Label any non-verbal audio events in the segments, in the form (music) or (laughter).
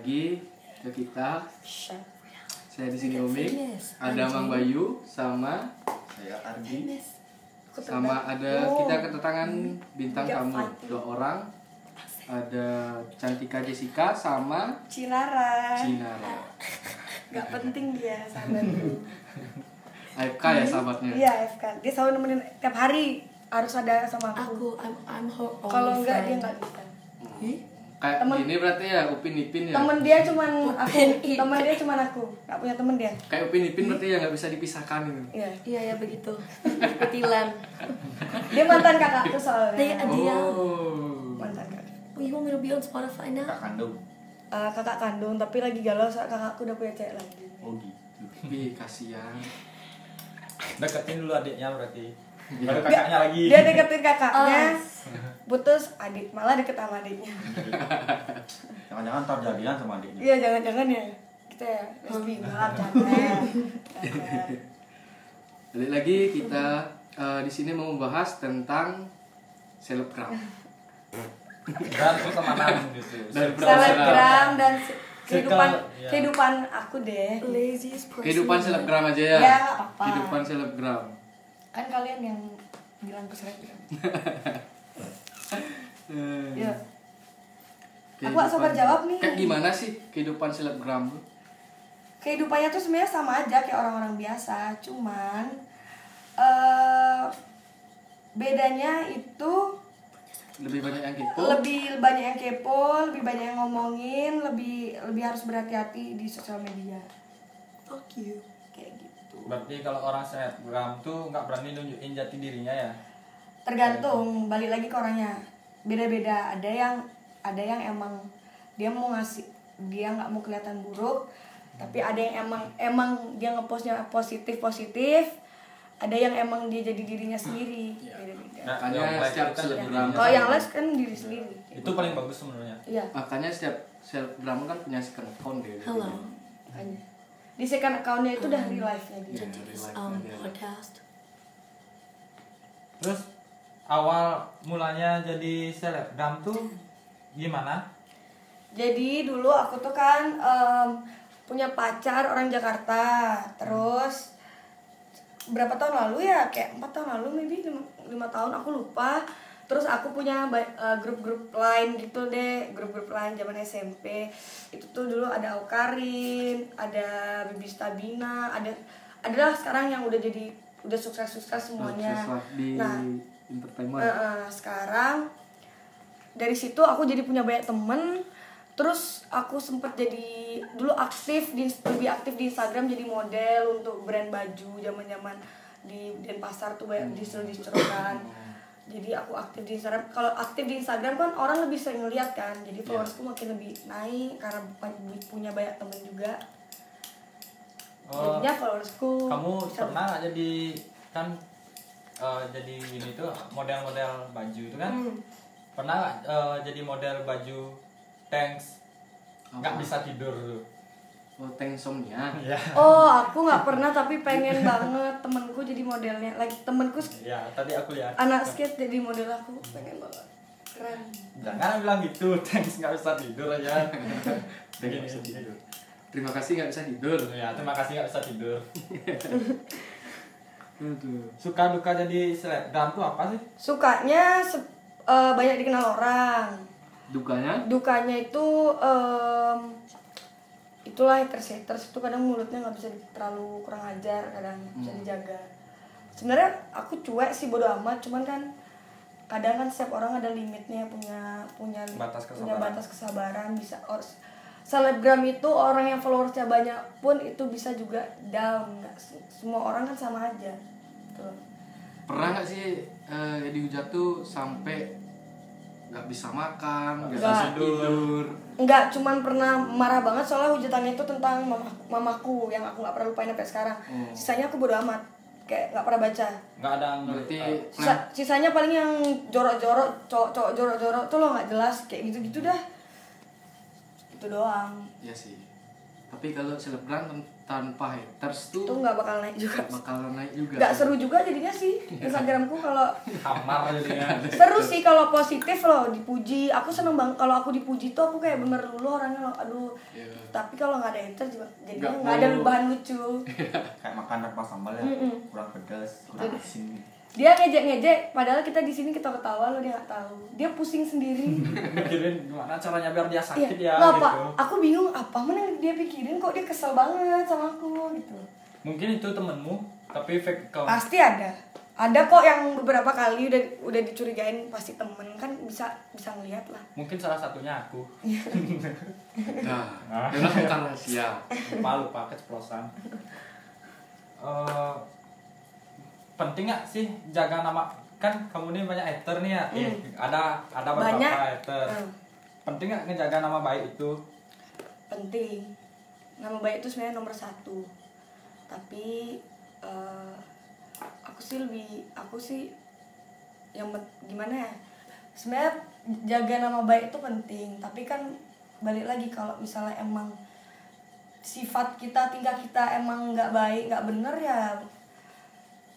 lagi ke kita. Saya di sini Umi, ada Mang Bayu sama Saya Ardi. sama ada kita kedatangan bintang tamu. dua orang. Ada Cantika Jessica sama Cinara. Cinara. (laughs) Gak penting dia sahabatku (laughs) AFK ya sahabatnya. Iya FK Dia selalu nemenin tiap hari harus ada sama aku. Aku, I'm, I'm her Kalau enggak dia friend. nggak bisa Kayak Temen- gini berarti ya Upin Ipin ya. Temen dia cuman aku Temen dia cuman aku Gak punya temen dia Kayak Upin Ipin berarti ya nggak bisa dipisahkan itu. Iya Iya ya begitu. Petilan. (laughs) Dia mantan kakakku soalnya Dia dia. Oh. Mantan kakak Oh, you want me to be on Spotify now? Kak kandung. Eh, Kakak kandung tapi lagi galau saat kakakku udah punya cewek lagi Oh gitu. Ih, kasihan. Deketin dulu adiknya berarti. Baru Dia- kakaknya lagi. Dia deketin kakaknya Oh. Putus adik Malah deket sama adiknya Jangan-jangan ntar jadian sama adiknya. Iya jangan-jangan ya Kita ya lesbi Maaf jangan Jangan. Balik lagi kita eh, di sini mau membahas tentang selebgram. Dan terus ke mana gitu. Dan selebgram dan kehidupan ya. kehidupan aku deh. Kehidupan selebgram aja ya. Ya. Kehidupan selebgram. Kan kalian yang bilang ke selebgram Eh, ya Aku gak sabar jawab nih. Kayak gimana sih kehidupan selebgram? kehidupannya tuh sebenarnya sama aja kayak orang-orang biasa cuman eh bedanya itu Lebih banyak yang kepo. lebih banyak yang kepo lebih banyak yang ngomongin lebih lebih harus berhati-hati di sosial media Fuck you. Gitu Berarti kalau orang selebgram tuh nggak berani nunjukin jati dirinya ya. tergantung balik lagi ke orangnya beda-beda ada yang ada yang emang dia mau ngasih dia nggak mau kelihatan buruk tapi ada yang emang emang dia ngepostnya positif positif ada yang emang dia jadi dirinya sendiri beda-beda Nah, Makanya setiap kan selebgram- dirinya kalau yang sendiri. les kan diri sendiri itu paling bagus sebenarnya. iya Makanya setiap selebgram kan punya second account dia. Hello. makanya di second accountnya itu udah real life nya dia To this real life um, podcast. Terus awal mulanya jadi selebgram tuh gimana? Jadi dulu aku tuh kan em, punya pacar orang Jakarta, terus berapa tahun lalu ya kayak empat tahun lalu maybe lima, lima tahun aku lupa. Terus aku punya eh, grup-grup lain gitu deh, grup-grup lain zaman SMP. Itu tuh dulu ada Aukarin, ada Bibi Stabina, ada adalah sekarang yang udah jadi udah sukses-sukses semuanya. Sukses lah di Nah, entertainment. Eh, eh, sekarang dari situ aku jadi punya banyak temen terus aku sempet jadi dulu aktif di lebih aktif di Instagram jadi model untuk brand baju zaman zaman di Denpasar tuh banyak distro distro kan jadi aku aktif di Instagram kalau aktif di Instagram kan orang lebih sering ngeliat kan jadi followersku makin lebih naik karena pu- punya banyak temen juga Oh, jadinya followersku kamu pernah nggak jadi kan eh, jadi ini tuh model-model baju itu kan? Hmm. Pernah eh, jadi model baju tanks nggak bisa tidur tuh? Oh, tengsomnya. Iya. Oh, aku nggak pernah tapi pengen (laughs) banget temenku jadi modelnya. Lagi temenku Ya tadi aku lihat. anak skate jadi model aku pengen banget. Keren. Jangan bilang gitu, (laughs) tanks nggak bisa tidur aja. Begini bisa tidur. Terima kasih nggak bisa tidur. Ya terima kasih nggak bisa tidur. (laughs) Aduh. Suka duka jadi selebgram tuh apa sih? Sukanya se- eh, banyak dikenal orang. Dukanya? Dukanya itu em, itulah haters haters itu kadang mulutnya nggak bisa terlalu kurang ajar kadang bisa dijaga. Sebenarnya aku cuek sih bodo amat cuman kan kadang kan setiap orang ada limitnya punya punya Batas punya kesabaran. batas kesabaran bisa or, selebgram itu orang yang followersnya banyak pun itu bisa juga down nggak se- semua orang kan sama aja Tuh. Pernah nggak sih eh, dihujat tuh sampai nggak bisa makan, nggak Nggak. bisa tidur? Enggak, cuman pernah marah banget soalnya hujatannya itu tentang mama, mamaku yang aku nggak pernah lupain sampai sekarang. Oh. Sisanya aku bodo amat, kayak nggak pernah baca. Nggak ada yang Berarti eh, Sisa, sisanya paling yang jorok-jorok, cowok-cowok jorok-jorok tuh lo nggak jelas kayak gitu-gitu dah. Itu doang. Ya sih. Tapi kalau selebgram tanpa haters tuh itu nggak bakal naik juga. Bakalan naik juga. Nggak seru juga jadinya sih Instagramku kalau Hamar jadinya. seru sih kalau positif loh dipuji. Aku seneng banget kalau aku dipuji tuh aku kayak bener dulu orangnya loh. Aduh. Iya. tapi kalau nggak ada haters juga jadinya Nggak ada bahan lucu. Kayak makan rempah sambal ya Mm-mm. kurang pedas kurang asin. gitu. Dia ngejek ngejek padahal kita di sini kita ketawa loh dia nggak tahu dia pusing sendiri (laughs) Mikirin gimana caranya biar dia Iya, sakit ya lah, gitu. Pak, aku bingung apa mana yang dia pikirin kok dia kesel banget sama aku gitu. Mungkin itu temenmu, tapi fake account. Pasti ada. Ada kok yang beberapa kali udah udah dicurigain pasti temen kan bisa bisa ngeliat lah. Mungkin salah satunya aku. (laughs) nah (laughs) jangan bukan rahasia lupa lupa keceplosan Eh, penting nggak sih jaga nama kan kamu ini banyak hater nih ya Eh, ada ada beberapa Hmm. Banyak. hater Hmm. penting nggak ngejaga nama baik itu Penting. Nama baik itu sebenarnya nomor satu. Tapi eh, aku sih lebih aku sih yang gimana ya? Sebenarnya jaga nama baik itu penting. Tapi kan balik lagi kalau misalnya emang sifat kita tingkah kita emang nggak baik nggak bener ya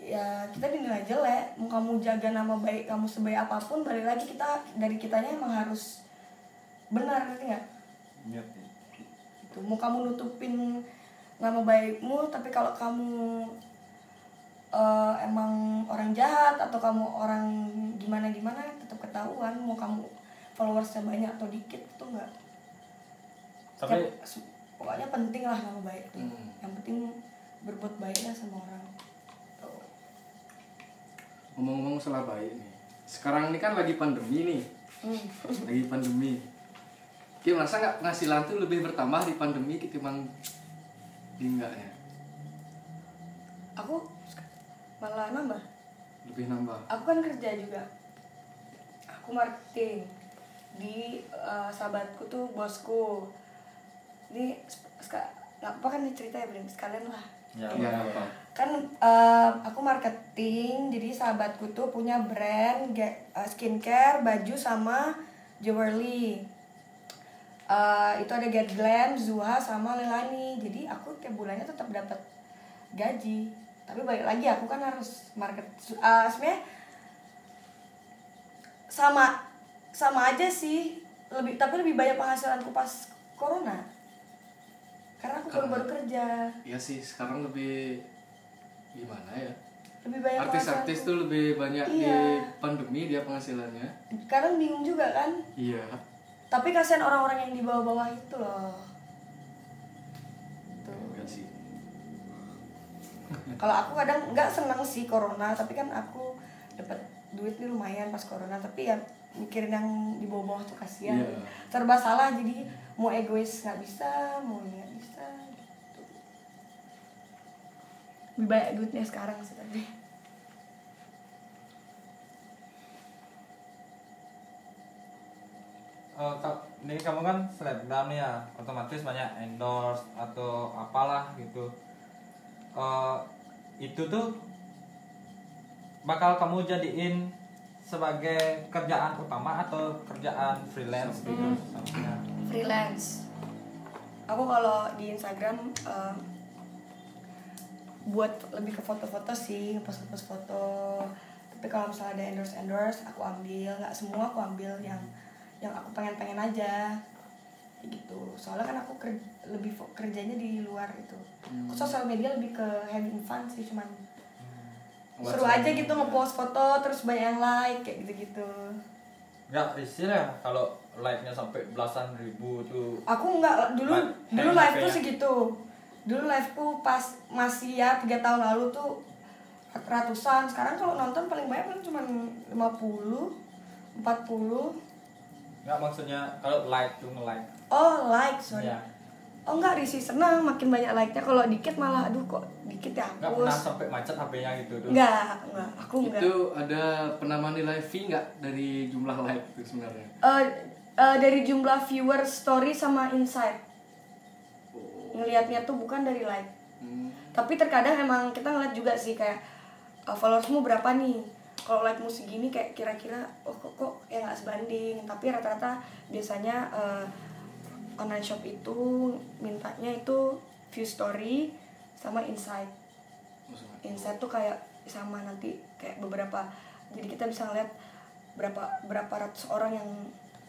ya kita dinilai jelek. Mau kamu jaga nama baik kamu sebaik apa pun balik lagi kita dari kitanya emang harus benar ngerti nggak? Itu mau kamu nutupin nama baikmu tapi kalau kamu eh, emang orang jahat atau kamu orang gimana gimana tetap ketahuan. Mau kamu followersnya banyak atau dikit itu enggak tapi pokoknya penting lah nama baik tuh. Hmm. yang penting berbuat baik lah sama orang. Tuh. Ngomong-ngomong salah baik nih sekarang ini kan lagi pandemi nih. Hmm. lagi pandemi. Oke, masa nggak penghasilan tuh lebih bertambah di pandemi ketimbang di enggaknya aku malah nambah. Lebih nambah? Aku kan kerja juga. Aku marketing. Di eh, sahabatku tuh bosku. Ini nggak apa kan cerita ya Brin? Sekalian lah. Ya Iya, apa kan eh, aku marketing jadi sahabatku tuh punya brand eh, skincare baju sama jewelry. Eh, itu ada Get Glam, Zuha sama Lelani jadi aku tiap bulannya tetap dapat gaji. Tapi balik lagi aku kan harus market eh, sebenarnya sama sama aja sih. Lebih tapi lebih banyak penghasilanku pas corona. Karena aku baru-baru kerja. Iya sih sekarang lebih gimana ya? Lebih banyak artis-artis tuh lebih banyak di Iya. pandemi dia penghasilannya. Kadang bingung juga kan? Iya. Tapi kasihan orang-orang yang di bawah-bawah itu loh. Tuh. enggak sih. (laughs) Kalau aku kadang nggak senang sih corona tapi kan aku dapat duit nih lumayan pas corona. Tapi ya mikirin yang di bawah-bawah tuh kasihan. Iya. serba salah jadi mau egois nggak bisa mau ini nggak bisa gitu lebih banyak duitnya sekarang sih tapi. Ka- ini kamu kan selebgram ya otomatis banyak endorse atau apalah gitu. Eh, itu tuh bakal kamu jadiin sebagai kerjaan utama atau kerjaan freelance gitu? Misalnya. freelance. Aku kalau di Instagram eh, buat lebih ke foto-foto sih ngepost ngepost foto. Tapi kalau misalnya ada endorse endorse aku ambil. Nggak semua aku ambil yang yang aku pengen pengen aja gitu. Soalnya kan aku ker- lebih kerjanya di luar itu. Aku sosial media lebih ke having fun sih cuman. Seru aja gitu ngepost foto terus banyak yang like kayak gitu gitu nggak risih ya kalau like-nya sampai belasan ribu tuh. Aku nggak dulu Like, dulu live tuh segitu dulu live ku pas masih ya tiga tahun lalu tuh ratusan. Sekarang kalau nonton paling banyak paling cuma 50 40 nggak maksudnya kalau like tuh nge-like. Oh like sorry. Iya. oh enggak risih senang makin banyak like nya kalau dikit malah aduh kok dikit ya nggak pernah sampai macet HP-nya gitu tuh enggak enggak aku enggak itu ada penambahan nilai fee nggak dari jumlah like itu sebenarnya? Eh, eh, dari jumlah viewer story sama insight ngelihatnya tuh bukan dari like. Hmm. tapi terkadang emang kita ngeliat juga sih kayak uh, followersmu berapa nih? Kalau like-mu segini kayak kira-kira oh kok kok ya nggak sebanding. Tapi rata-rata biasanya uh, online shop itu mintanya itu view story sama insight. Insight tuh kayak sama nanti kayak beberapa jadi kita bisa ngeliat berapa berapa ratus orang yang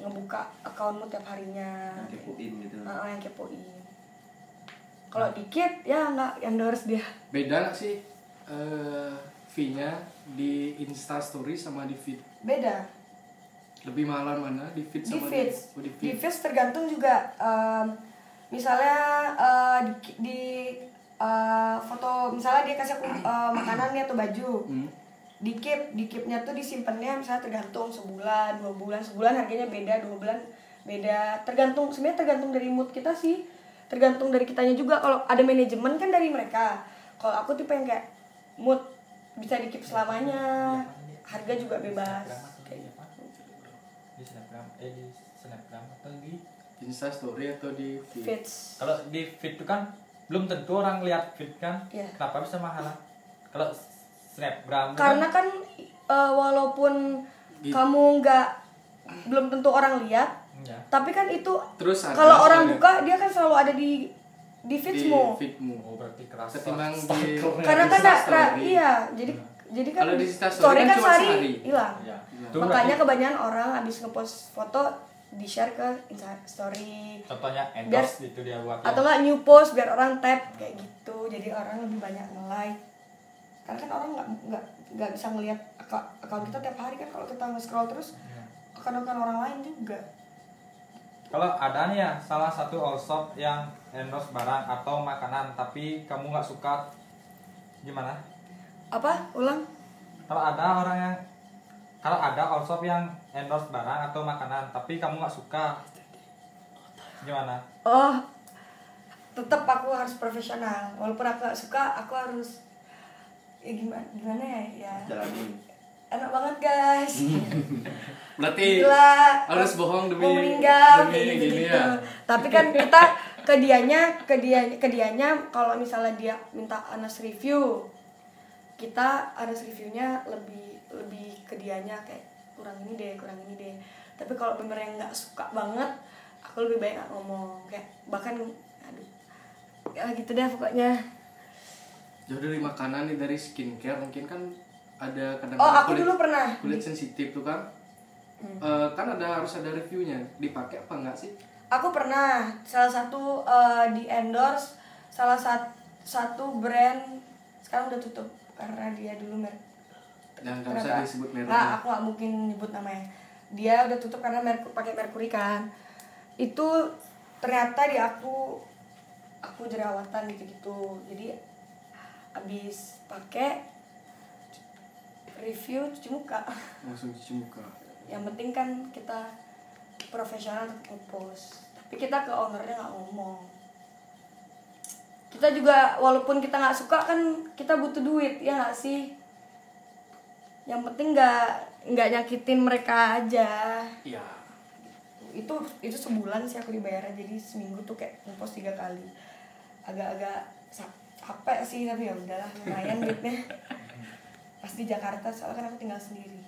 ngebuka akunmu tiap harinya. Yang kepoin gitu. Ah, yang kepoin kalau dikit ya nggak endorse dia. Beda nggak sih eh fee-nya di Insta Story sama di feed? Beda. Lebih mahalan mana? Di feed di sama feeds oh, di di feed. tergantung juga em, misalnya eh, di, di eh, foto misalnya dia kasih aku eh, makanan nih atau baju. Hmm. di keep di keepnya tuh disimpannya misalnya tergantung sebulan dua bulan sebulan harganya beda dua bulan beda. Tergantung sebenarnya tergantung dari mood kita sih tergantung dari kitanya juga. Kalau ada manajemen kan dari mereka. Kalau aku tipe yang kayak mood bisa di keep selamanya. Harga juga bebas. Kayak gitu. di snapgram eh di snapgram atau di Insta Story atau di feed? Kalau di feed itu kan belum tentu orang lihat feed kan. Iya. kenapa bisa mahal? Kalau snapgram karena kan eh, walaupun Gitu. kamu nggak belum tentu orang lihat ya. tapi kan itu terus kalau orang soalnya. buka dia kan selalu ada di di di feedsmu feedmu oh berarti keras Ketimbang di- karena kan story. iya. Jadi jadi kan Kalau di Insta story story kan kan cuma sehari hilang. Ya. Iya. Itu makanya berarti kebanyakan orang habis ngepost foto di share ke Insta story. Contohnya endorse gitu dia buat. atau nggak new post biar orang tap kayak gitu. Jadi orang lebih banyak nge-like. Karena kan orang nggak nggak nggak bisa ngelihat akun kita tiap hari kan. Kalau kita nge-scroll terus Iya. akun-akun orang lain juga Kalau ada nih ya salah satu all shop yang endorse barang atau makanan tapi kamu nggak suka gimana? apa ulang Kalau ada orang yang kalau ada all shop yang endorse barang atau makanan tapi kamu nggak suka gimana? oh tetap aku harus profesional walaupun aku gak suka aku harus ya gimana gimana ya ya Jalanin. enak banget guys (laughs) berarti Gila. harus bohong demi mau meninggal demi gitu, gini ya. Tapi kan kita ke dianya ke dia ke dianya kalau misalnya dia minta anas review kita anas reviewnya lebih lebih ke dianya kayak kurang ini deh kurang ini deh. Tapi kalau bener yang nggak suka banget aku lebih baik nggak ngomong. Kayak bahkan aduh ya gitu deh pokoknya. Jauh dari makanan nih dari skincare mungkin kan ada kadang oh aku dulu pernah. kulit sensitif tuh kan Eh, kan ada harus ada reviewnya dipakai apa enggak sih Aku pernah salah satu eh, di endorse salah sat- satu brand sekarang udah tutup karena dia dulu merek dan nggak usah disebut Nggak, mereknya aku nggak mungkin nyebut namanya. Dia udah tutup karena merk pakai merkuri kan. Itu ternyata di aku aku jerawatan gitu-gitu. Jadi abis pakai review cuci muka. langsung cuci muka Yang penting kan kita profesional untuk ngepost. Tapi kita ke ownernya nggak ngomong. Kita juga walaupun kita nggak suka kan kita butuh duit ya nggak sih? Yang penting nggak nggak nyakitin mereka aja. iya Itu itu sebulan sih aku dibayar jadi seminggu tuh kayak ngepost tiga kali. Agak-agak capek sih tapi ya udahlah lumayan duitnya. (laughs) Pas di Jakarta soalnya kan aku tinggal sendiri.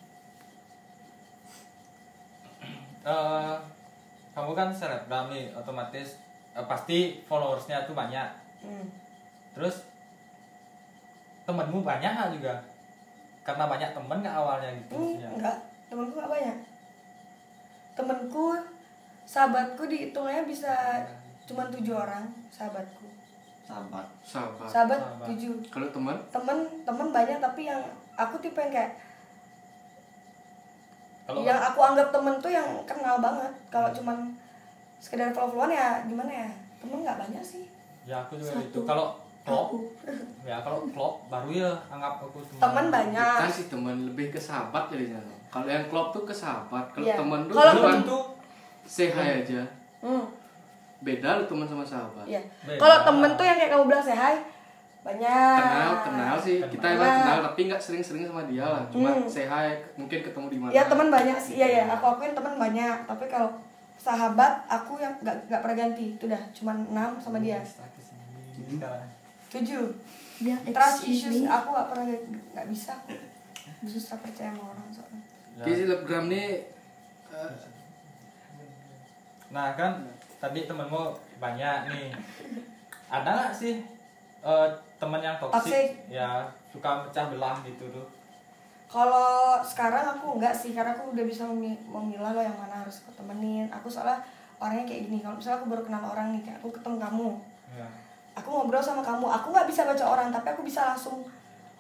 Eh, kamu kan selebgram nih otomatis eh, pasti followersnya tuh banyak Hmm. terus temenmu banyak juga karena banyak temen nggak awalnya gitu Hmm, enggak, temenku enggak banyak. Temenku, sahabatku dihitungannya bisa cuma tujuh orang sahabatku. Sahabat. sahabat Sahabat Sahabat. tujuh. kalau teman Temen temen banyak tapi yang aku tipe yang kayak kalau yang aku anggap temen tuh yang kenal banget. Kalau cuman sekedar follow-followan ya gimana ya? Temen nggak banyak sih. ya aku juga Satu. gitu kalau klop (laughs) ya kalau klop baru ya anggap aku teman Temen banyak. kan sih teman lebih ke sahabat jadinya kalau yang klop tuh ke sahabat kalau Iya. teman tuh Kalau cuma Temen tuh hi aja Hmm, beda lu teman sama sahabat iya. Beda. Kalau temen tuh yang kayak kamu bilang hi banyak. kenal kenal sih kita Kenal. emang kenal tapi nggak sering-sering sama dia lah cuma Hmm. say hi mungkin ketemu di mana Ya teman banyak sih, iya ya. Aku akuin teman banyak. Tapi kalau sahabat aku yang nggak nggak pernah ganti, itu dah cuma enam sama dia. Sekarang. Tujuh. Ya, Trust issues me. aku nggak pernah nggak bisa. Susah percaya sama orang soalnya. Jadi selebgram nih eh, Nah kan tadi temenmu banyak nih. Ada nggak sih eh, teman yang Toxic. toksik ya suka mecah belah gitu tuh Kalau sekarang aku enggak sih karena aku udah bisa memi- memilah loh yang mana harus aku temenin. Aku soalnya orangnya kayak gini. Kalau misalnya aku baru kenal orang nih, kayak aku ketemu kamu, ya. aku ngobrol sama kamu, aku nggak bisa baca orang, tapi aku bisa langsung,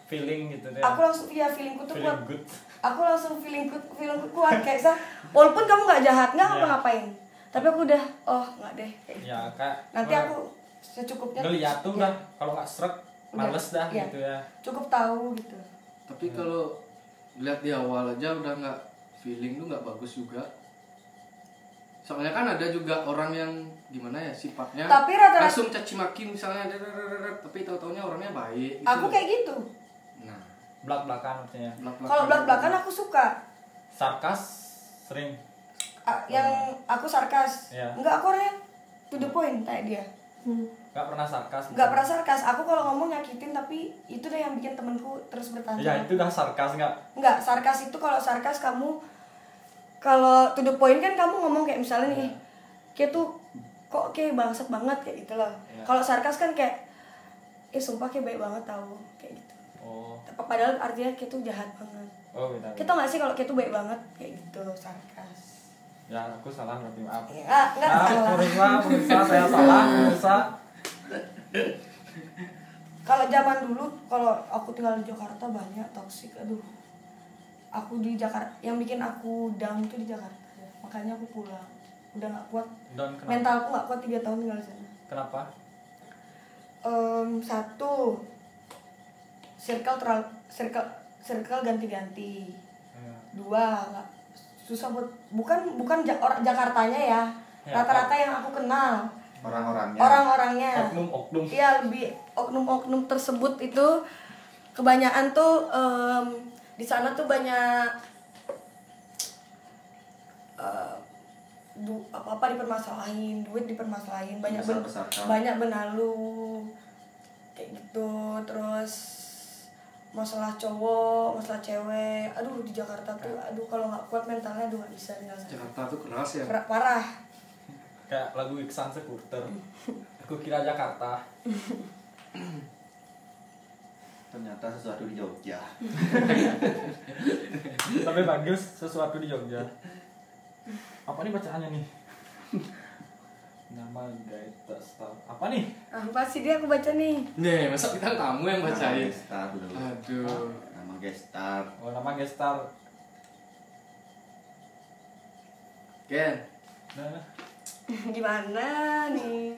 feeling gitu deh aku langsung ya feelingku tuh feeling kuat. good Aku langsung feelingku feelingku kuat kayak sa, walaupun kamu nggak jahat, nggak Iya. ngapa-ngapain, tapi aku udah, oh nggak deh. kayak gitu. ya kayak Nanti nge- aku secukupnya. ngeliat tuh ya, udah kalau nggak seret Udah. males dah Iya. gitu ya Cukup tahu gitu. tapi kalau lihat di awal aja udah nggak feeling tuh nggak bagus juga soalnya kan ada juga orang yang gimana ya sifatnya Tapi rata-rata- langsung caci maki misalnya tapi tahu taunya orangnya baik gitu Aku kayak gitu. nah belak belakan maksudnya belak-belakan Kalau belak-belakan aku suka. sarkas sering Ah, yang aku sarkas Iya. enggak aku orangnya to the point kayak dia Hmm. pernah sarkas nggak pernah sarkas. Aku kalau ngomong nyakitin tapi itu deh yang bikin temenku terus bertanya. Ya itu udah sarkas nggak? Nggak sarkas itu kalau sarkas kamu kalau to the point kan kamu ngomong kayak misalnya nih kayak tuh kok kayak bangsat banget kayak gitu loh. Iya. kalau sarkas kan kayak eh sumpah kayak baik banget tahu kayak gitu. Oh. Padahal artinya kayak tuh jahat banget. Oh beda kita nggak sih kalau kayak tuh baik banget? Kayak gitu sarkas ya aku salah berarti maaf ya Maaf, salah pemirsa, pemirsa, saya salah, pemirsa. Kalau zaman dulu, kalau aku tinggal di Jakarta banyak toksik, aduh. Aku di Jakarta, yang bikin aku down tuh di Jakarta. Makanya aku pulang. Udah nggak kuat. Down kenapa? Mentalku nggak kuat tiga tahun tinggal di sana. Kenapa? Em, satu, circle teral, circle, circle ganti-ganti. Ya. Dua, nggak susah buat bukan bukan Ja- orang Jakartanya ya. Ya, Rata-rata yang aku kenal Orang-orangnya. orang-orangnya. Oknum-oknum. Iya lebih oknum-oknum tersebut itu kebanyakan tuh em, di sana tuh banyak eh, du- apa-apa dipermasalahin, duit dipermasalahin, banyak ben- Besar-besarkan. banyak benalu kayak gitu, terus masalah cowok, masalah cewek, aduh di Jakarta tuh, aduh kalau nggak kuat mentalnya aduh nggak bisa tinggal sana. Jakarta tuh keras ya Kerak- parah. Kayak lagu Iksan Sekuter. Aku kira Jakarta. Ternyata sesuatu di Jogja. Tapi bagus sesuatu di Jogja. Apa nih bacaannya nih? Nama Gaita Star. Apa nih? Apa sih dia aku baca nih? nih masa kita kamu yang Nama bacain gestar dulu. aduh Nama gestar. Oh, nama Gestar. Ken Nah, (laughs) Gimana nih?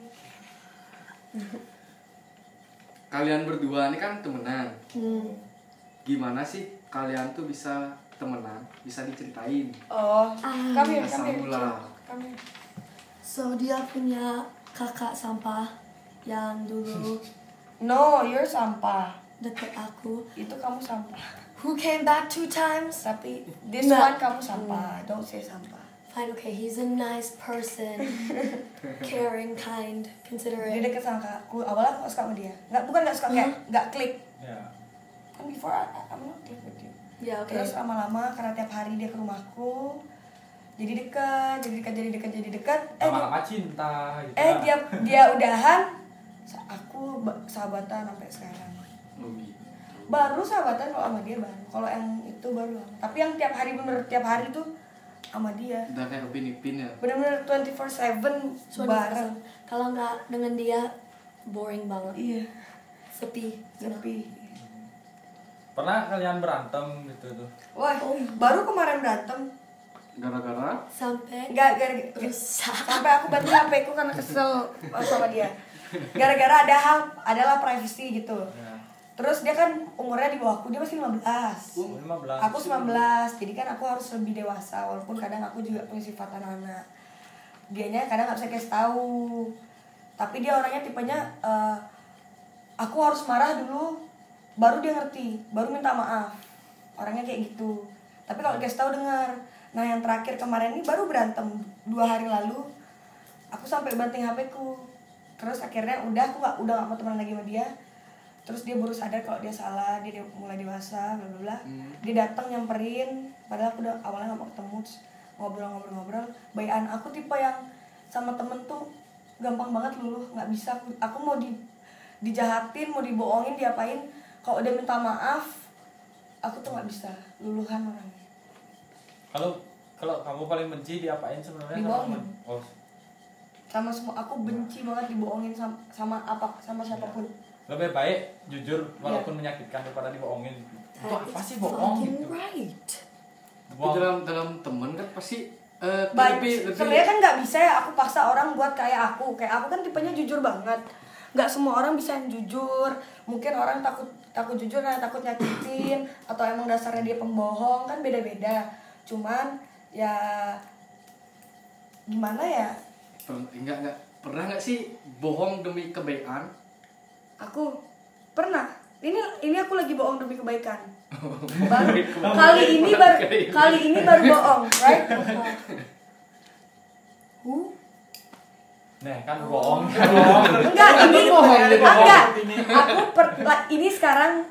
kalian berdua ini kan temenan Hmm. gimana sih kalian tuh bisa temenan bisa diceritain Oh, Ah. kami Asal kami mula. kami. So dia punya kakak sampah yang dulu No, you're sampah. deket aku. Itu kamu sampah. Who came back two times? Tapi this Nah. one kamu sampah. Don't say sampah. Fine, okay, he's a nice person, (laughs) caring, kind, Dia considerate. deket sama aku. Awalnya aku gak suka sama dia. Nggak bukan gak suka kayak nggak klik. ya. Kan before I, I- I'm not click with you. Yeah, okay. Terus lama-lama karena tiap hari dia ke rumahku, jadi dekat, jadi dekat, jadi dekat, jadi dekat. Eh, Lama-lama cinta gitu. eh dia dia udahan. Aku ba- sahabatan sampai sekarang. oh gitu baru sahabatan kalau sama dia baru kalau yang itu baru tapi yang tiap hari bener tiap hari tuh sama dia udah kayak upin ipin ya bener-bener 24/7 So, bareng Kalau nggak dengan dia, boring banget. iya Sepi. sepi Pernah kalian berantem gitu tuh? wah baru kemarin berantem gara-gara? Sampai nggak gara rusak. sampai aku banting HP ku karena kesel sama dia. (laughs) Gara-gara ada hal adalah privacy gitu. Ya. terus dia kan umurnya di bawahku dia masih 15 Oh, 15. aku 19 jadi kan aku harus lebih dewasa walaupun kadang aku juga punya sifat anak-anak. Dianya kadang nggak bisa kasih tahu. Tapi dia orangnya tipenya eh, aku harus marah dulu baru dia ngerti baru minta maaf. Orangnya kayak gitu. Tapi kalau kasih tahu dengar nah yang terakhir kemarin ini baru berantem dua hari lalu. Aku sampai banting HP ku. Terus akhirnya udah aku nggak udah gak mau temenan lagi sama dia. Terus dia baru sadar kalau dia salah dia, dia mulai dewasa bla bla bla. Hmm. dia datang nyamperin padahal aku udah awalnya nggak mau ketemu ngobrol-ngobrol-ngobrol bayan aku tipe yang sama temen tuh gampang banget luluh nggak bisa. Aku, aku mau di dijahatin mau dibohongin diapain. Kalau udah minta maaf aku tuh nggak bisa luluhan orangnya Kalau kalau kamu paling benci diapain sebenarnya sama Dibohongin. teman? Oh, sama semua aku benci banget dibohongin sama, sama apa sama siapa pun lebih baik jujur Iya. walaupun menyakitkan daripada dibohongin. Itu That apa sih bohong gitu? right. Tapi Bohong. dalam dalam temen kan pasti eh, Banyak, lebih lebih sebenarnya kan nggak bisa ya aku paksa orang buat kayak aku kayak aku kan tipenya jujur banget nggak semua orang bisa yang jujur mungkin orang takut takut jujur karena takut nyakitin atau emang dasarnya dia pembohong kan beda-beda cuman ya gimana ya Per- enggak enggak pernah nggak sih bohong demi kebaikan aku pernah ini ini aku lagi bohong demi kebaikan (laughs) baru kali ini baru kali ini baru bohong right (laughs) Who? Nah, kan bohong. bohong. enggak ini bohong, ini bohong. enggak aku per, la- ini sekarang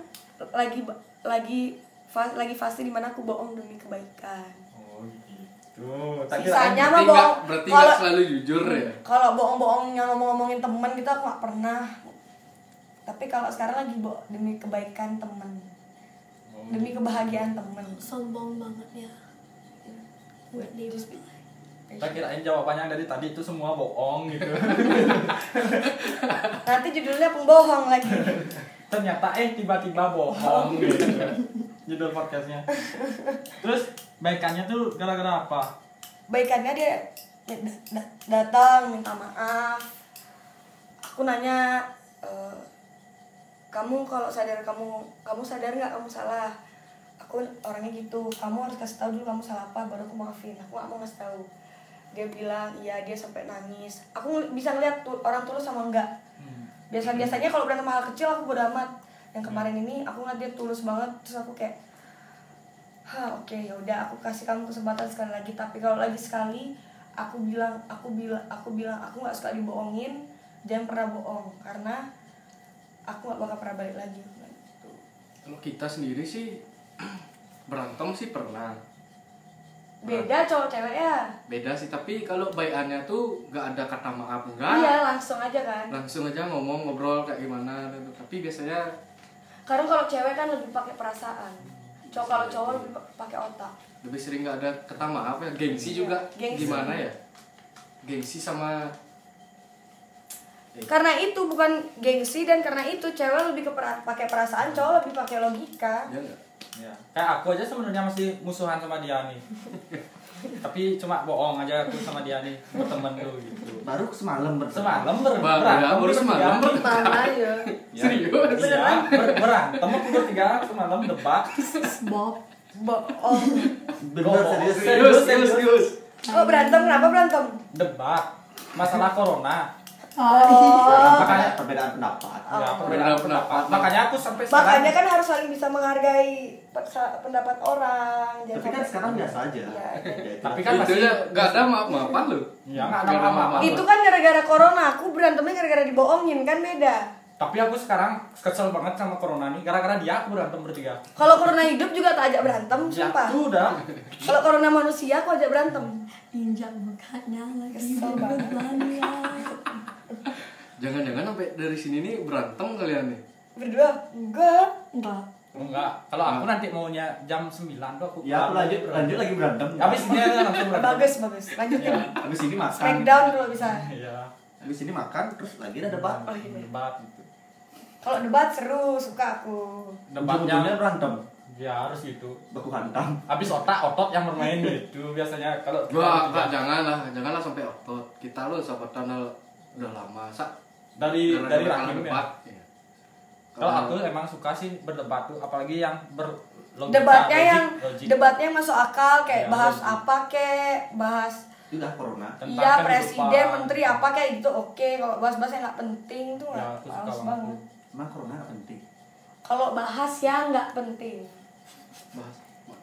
lagi lagi fa- lagi fase di mana aku bohong demi kebaikan Oh, gitu. Tak sisanya mah bohong berarti kalau selalu jujur ya kalau bohong-bohong yang ngomong-ngomongin temen gitu aku nggak pernah tapi kalau sekarang lagi bohong demi kebaikan temen Oh. demi kebahagiaan temen Sombong banget ya. Buat dia Tak kirain jawabannya dari tadi itu semua bohong gitu. (laughs) nanti judulnya pembohong lagi Ternyata eh tiba-tiba bohong gitu. Judul podcastnya. Terus baikannya tuh gara-gara apa? baikannya dia da- da- datang minta maaf. Aku nanya "Eh, kamu kalau sadar kamu kamu sadar nggak kamu salah? Aku orangnya gitu kamu harus kasih tahu dulu kamu salah apa baru aku maafin. Aku nggak mau ngasih tahu. Dia bilang iya dia sampai nangis. Aku bisa ngeliat tu- orang tulus sama enggak Hmm. biasa biasanya kalau berantem hal kecil aku bodo amat yang kemarin ini aku ngeliat dia tulus banget terus aku kayak Hah, oke ya udah aku kasih kamu kesempatan sekali lagi. Tapi kalau lagi sekali aku bilang aku bilang aku bilang aku nggak suka dibohongin jangan pernah bohong karena aku nggak bakal pernah balik lagi. Bilang gitu. kalau kita sendiri sih (clears throat) berantem sih pernah. Beda cowok cewek ya. Beda sih tapi kalau baikannya tuh nggak ada kata maaf enggak iya langsung aja kan. Langsung aja ngomong ngobrol kayak gimana gitu. tapi biasanya karena kalau cewek kan lebih pakai perasaan. Cowok kalau cowok lebih pa- pakai otak. Lebih sering nggak ada kata maaf ya? Gengsi juga. Gengsi. gimana ya? Gengsi sama karena itu bukan gengsi dan karena itu cewek lebih ke pakai perasaan cowok lebih pakai logika. Ya nggak Ya. Kayak aku aja sebenarnya masih musuhan sama dia nih. (laughs) Tapi cuma bohong aja aku sama dia nih berteman tuh gitu. Baru semalam bertemu. Semalam ber berantem ya, baru semalam ber- mana ya (laughs) Ya. Serius? Iya, ber berantem aku bertiga semalam debat. Bob. bohong Bener serius. serius serius serius oh berantem kenapa berantem Debat masalah corona. oh Makanya perbedaan pendapat. Ya, Perbedaan perbedaan pendapat. Makanya aku sampai sekarang makanya kan harus saling bisa menghargai pe- pendapat orang jangan Tapi kan sekarang biasa aja. Ya. Tapi kan ya nggak ada maaf maafan loh Ya, nggak ada maaf-maafan. itu kan gara-gara corona aku berantemnya gara-gara dibohongin kan beda Tapi aku sekarang kesel banget sama corona nih gara-gara dia aku berantem bertiga. kalau corona hidup juga tak ajak berantem Ya, sumpah udah. kalau corona manusia aku ajak berantem Injak mukanya lagi Kesel banget. Jangan-jangan sampai dari sini nih berantem kalian nih berdua enggak Enggak. Enggak, kalau aku nanti maunya jam 9 tuh aku Ya aku lanjut berantem. lanjut lagi berantem. Habis dia langsung berantem. bagus bagus lanjutin Ya. Habis ini makan. smackdown kalau bisa Iya. Habis ini makan terus lagi ada debat. Oh, iya. Debat gitu. kalau debat seru suka aku Debatnya berantem. ya harus gitu. Baku hantam. Habis otak otot yang bermain gitu biasanya kalau gua kita- nggak janganlah janganlah sampai otot kita lo sahabatan udah lama sak dari gara-gara dari kalah rahim ya. debat. Iya. Kalau aku emang suka sih berdebat tuh apalagi yang ber logika, debatnya logik- yang logik. debatnya yang masuk akal kayak Iya, bahas logik. apa kek bahas Itu udah corona. Tentang iya kehidupan. presiden menteri apa kayak gitu oke kalau bahas-bahas yang nggak penting tuh Ya, nggak males banget. Emang corona nggak penting. kalau bahas yang nggak penting bahas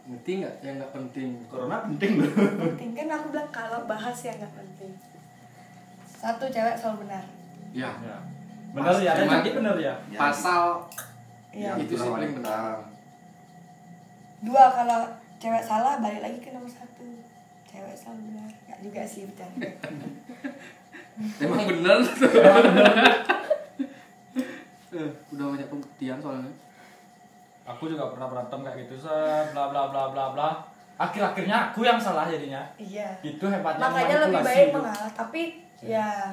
ngerti nggak yang nggak penting Corona penting loh. penting kan aku bilang kalau bahas yang nggak penting satu cewek selalu benar ya Ya. Bener ya, ada Cuman- jadi bener ya. Ya, pasal Iya. itu sih paling benar. dua kalau cewek salah balik lagi ke nomor satu. Cewek selalu benar. Nggak juga sih bercanda (laughs) emang bener (laughs) (laughs) Eh, udah banyak pembuktian soalnya. aku juga pernah berantem kayak gitu set bla bla bla bla bla. Akhir-akhirnya aku yang salah jadinya. Iya. Itu hebatnya makanya lebih baik mengalah. Tapi ya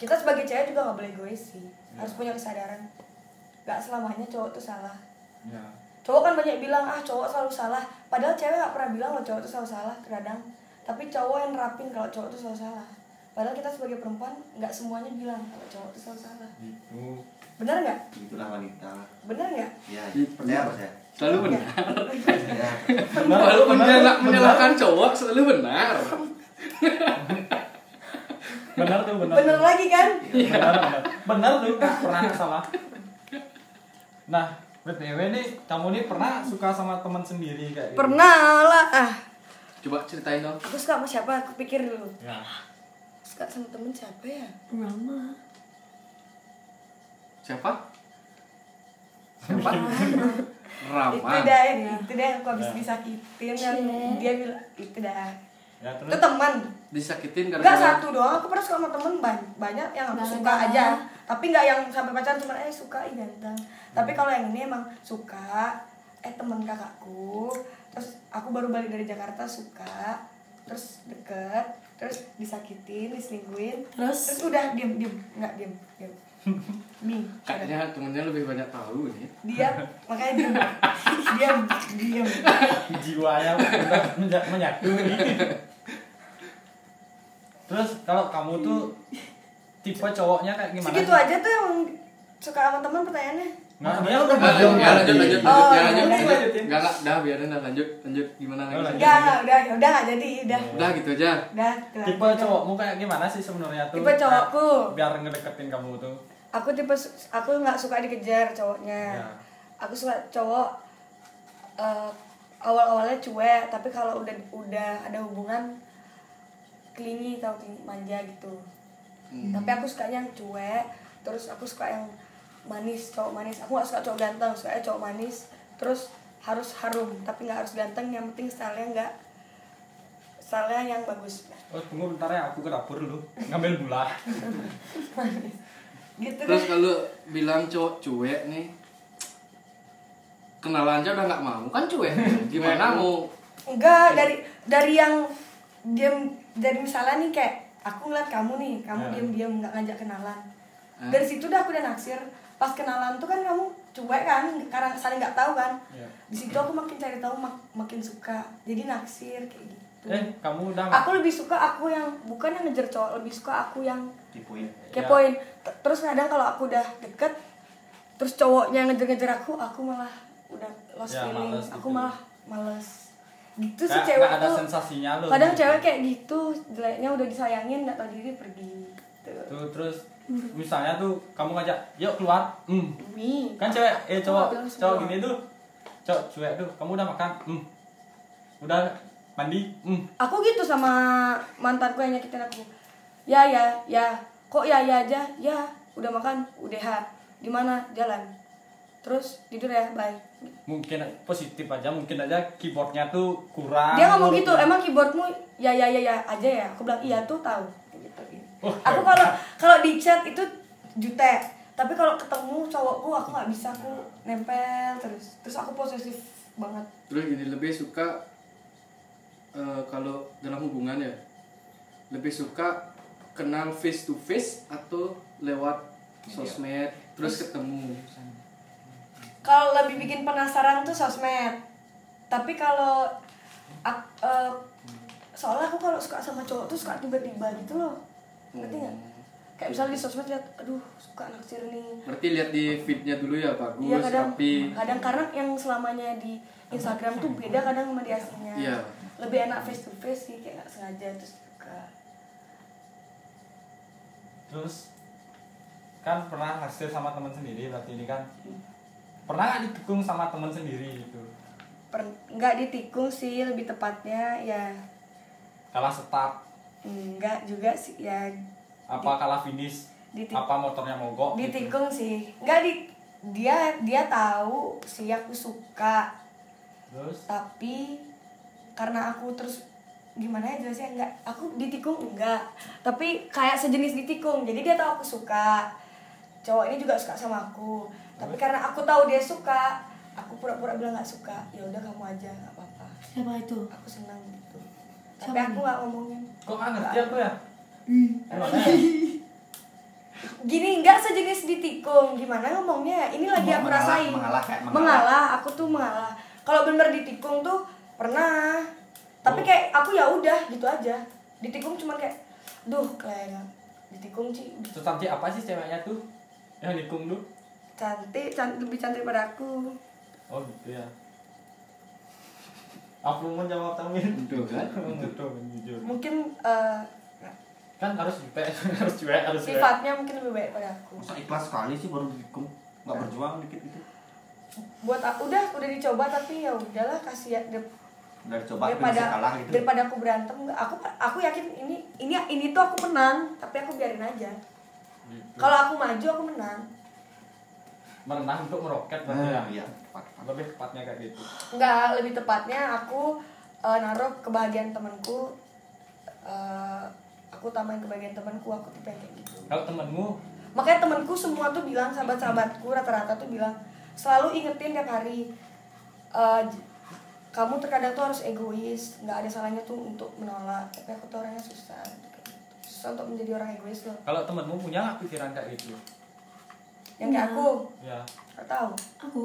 kita sebagai cewek juga nggak boleh egois sih. Harus punya kesadaran. Nggak selamanya cowok tuh salah. Ya. cowok kan banyak bilang ah cowok selalu salah. Padahal cewek nggak pernah bilang loh cowok tuh selalu salah kadang tapi cowok yang nerapin kalau cowok tuh selalu salah. Padahal kita sebagai perempuan nggak semuanya bilang kalau cowok tuh selalu salah. Itu benar nggak? Itulah wanita. Benar nggak? Ya Iya, percaya percaya Selalu benar. ya Selalu menyalahkan cowok selalu benar. (laughs) benar tuh benar benar lagi kan benar benar benar tuh nggak pernah salah nah btw nih kamu nih pernah suka sama teman sendiri kayak gitu? pernah lah ah Coba ceritain dong. aku suka sama siapa aku pikir dulu ya suka sama temen siapa ya Rama. Siapa? Siapa? Rama. itu dah itu dah aku habis Ya. disakitin yang dia bilang itu dah ya terus? Teman Disakitin Enggak gara-gara satu doang, aku pernah suka sama temen. Ban- banyak yang aku suka aja. Tapi nggak yang sampai pacaran cuma eh suka ih ganteng. Tapi kalau yang ini emang suka eh temen kakakku. Terus aku baru balik dari Jakarta suka. Terus deket Terus disakitin, diselingkuhin. Terus? Terus udah diem, diem, nggak diem, diem. (laughs) Nih, kayaknya temennya lebih banyak tahu nih. dia (laughs) makanya diem. Diam, diem. Jiwanya (laughs) menyatu nih. Terus kalau kamu tuh tipe cowoknya kayak gimana Segitu aja tuh yang suka sama temen pertanyaannya Nah, dia udah Nah, belum ya, lanjut, lanjut, lanjut, Oh, ya, lanjut, udah, lanjut. lanjutin. Enggak, enggak, dah biarin dah lanjut, lanjut gimana lagi? lanjut. Enggak, enggak, udah, udah nggak jadi, udah Udah gitu aja. Udah, udah. tipe cowokmu kayak gimana sih sebenarnya tuh Tipe cowokku. Biar ngedeketin kamu tuh aku tipe aku nggak suka dikejar cowoknya Ya. aku suka cowok eh, awal-awalnya cuek tapi kalau udah udah ada hubungan klingi tau klingi, manja gitu. Hmm. tapi aku sukanya yang cuek terus aku suka yang manis cowok manis. Aku nggak suka cowok ganteng suka cowok manis. Terus harus harum tapi nggak harus ganteng. Yang penting stylenya nggak stylenya yang bagus. Oh tunggu bentar ya aku ke dapur dulu. Ngambil gula. (laughs) Gitu Terus kalau bilang cowok cuek nih, kenalan aja udah nggak mau. Kan cuek. (laughs) Gimana mau? Enggak, dari dari yang diam dari misalnya nih kayak aku ngeliat kamu nih, kamu Ya. diam-diam nggak ngajak kenalan. Hah? Dari situ udah aku udah naksir. Pas kenalan tuh kan kamu cuek kan, karena saling nggak tahu kan. Ya. Di situ aku makin cari tahu mak- makin suka. Jadi naksir kayak gitu. eh kamu udah Aku lebih suka aku yang bukan yang ngejar cowok, lebih suka aku yang tipuin kepoin. T- Terus kadang kalau aku udah deket, terus cowoknya ngejar-ngejar aku, aku malah udah lost Ya, feeling. males Aku gitu. malah males. Gitu sih cewek nggak ada tuh. sensasinya loh Kadang gitu. cewek kayak gitu, jeleknya udah disayangin nggak tahu diri pergi. Gitu. tuh terus misalnya tuh kamu ngajak yuk keluar hmm. Kan cewek eh cowok cowok gini tuh cowok cuek tuh kamu udah makan hmm. udah mandi hmm. aku gitu sama mantanku yang nyakitin aku. Ya ya ya, kok ya ya aja? Ya, udah makan, udah ha. Di mana? Jalan. Terus tidur ya, bye. Mungkin positif aja mungkin aja keyboardnya tuh kurang Dia ngomong gitu, emang keyboardmu ya ya ya ya aja ya. Aku bilang iya tuh tahu. Gitu. Oh, Aku kalau kalau di chat itu jutek. Tapi kalau ketemu cowokku aku nggak bisa aku nempel terus. Terus aku posesif banget. Terus gini lebih suka eh, kalau dalam hubungan ya, lebih suka kenal face to face atau lewat sosmed terus ketemu. Kalau lebih bikin penasaran tuh sosmed. Tapi kalau eh, soalnya aku kalau suka sama cowok tuh suka tiba-tiba gitu loh. Ngerti nggak? Kayak misalnya di sosmed lihat, aduh suka naksir nih. Berarti lihat di feednya dulu ya bagus, Iya kadang, rapi. kadang karena yang selamanya di Instagram tuh beda kadang sama di aslinya. Iya. Lebih enak face to face sih kayak nggak sengaja terus suka. terus kan pernah hasil sama teman sendiri berarti ini kan pernah nggak ditikung sama teman sendiri gitu? Per, nggak ditikung sih lebih tepatnya ya. Kalah start. Enggak juga sih ya. Apa kalah finish? Ditik- apa motornya mogok gitu. ditikung sih. Nggak di dia dia tahu sih aku suka. Terus? Tapi karena aku terus gimana ya jelasnya enggak aku ditikung enggak tapi kayak sejenis ditikung jadi dia tahu aku suka. Cowok ini juga suka sama aku tapi karena aku tahu dia suka aku pura-pura bilang nggak suka ya udah kamu aja nggak apa-apa Siapa itu? aku senang gitu tapi Siapa aku nih? nggak ngomongin Kok nggak ngerti aku ya? Gini nggak sejenis ditikung gimana ngomongnya ini lagi aku Mengalah, rasain mengalah kayak mengalah. mengalah aku tuh mengalah kalau bener ditikung tuh pernah tapi Oh. kayak aku ya udah gitu aja ditikung cuman kayak duh kayak ditikung sih Terus cantik apa sih ceweknya tuh? Yang nikung tuh? Cantik cantik lebih cantik pada aku Oh gitu ya. Aku mau jawab Tamin. Kan. Betul, jujur. mungkin eh, Kan harus cuek, (laughs) harus cuek, harus cuek. sifatnya mungkin lebih baik pada aku Masa ikhlas sekali sih baru dikum nggak berjuang dikit gitu buat aku udah udah dicoba tapi ya udahlah kasih ya udah coba tapi daripada masih kalah gitu daripada aku berantem aku aku yakin ini ini ini tuh aku menang tapi aku biarin aja Gitu. kalau aku maju aku menang Merenang untuk meroket berarti ya. nah, iya tepat, tepat. Lebih tepatnya kayak gitu. Enggak, lebih tepatnya aku eh, naruh kebahagiaan temanku eh, aku tamain kebahagiaan temanku aku tipe yang kayak gitu Kalau temenmu makanya temanku semua tuh bilang sahabat-sahabatku rata-rata tuh bilang selalu ingetin tiap hari eh, j- kamu terkadang tuh harus egois nggak ada salahnya tuh untuk menolak tapi aku tuh orangnya susah gitu. susah untuk menjadi orang egois loh kalau temenmu punya nggak pikiran kayak gitu? Yang kayak Iya. aku Ya. nggak tahu Aku?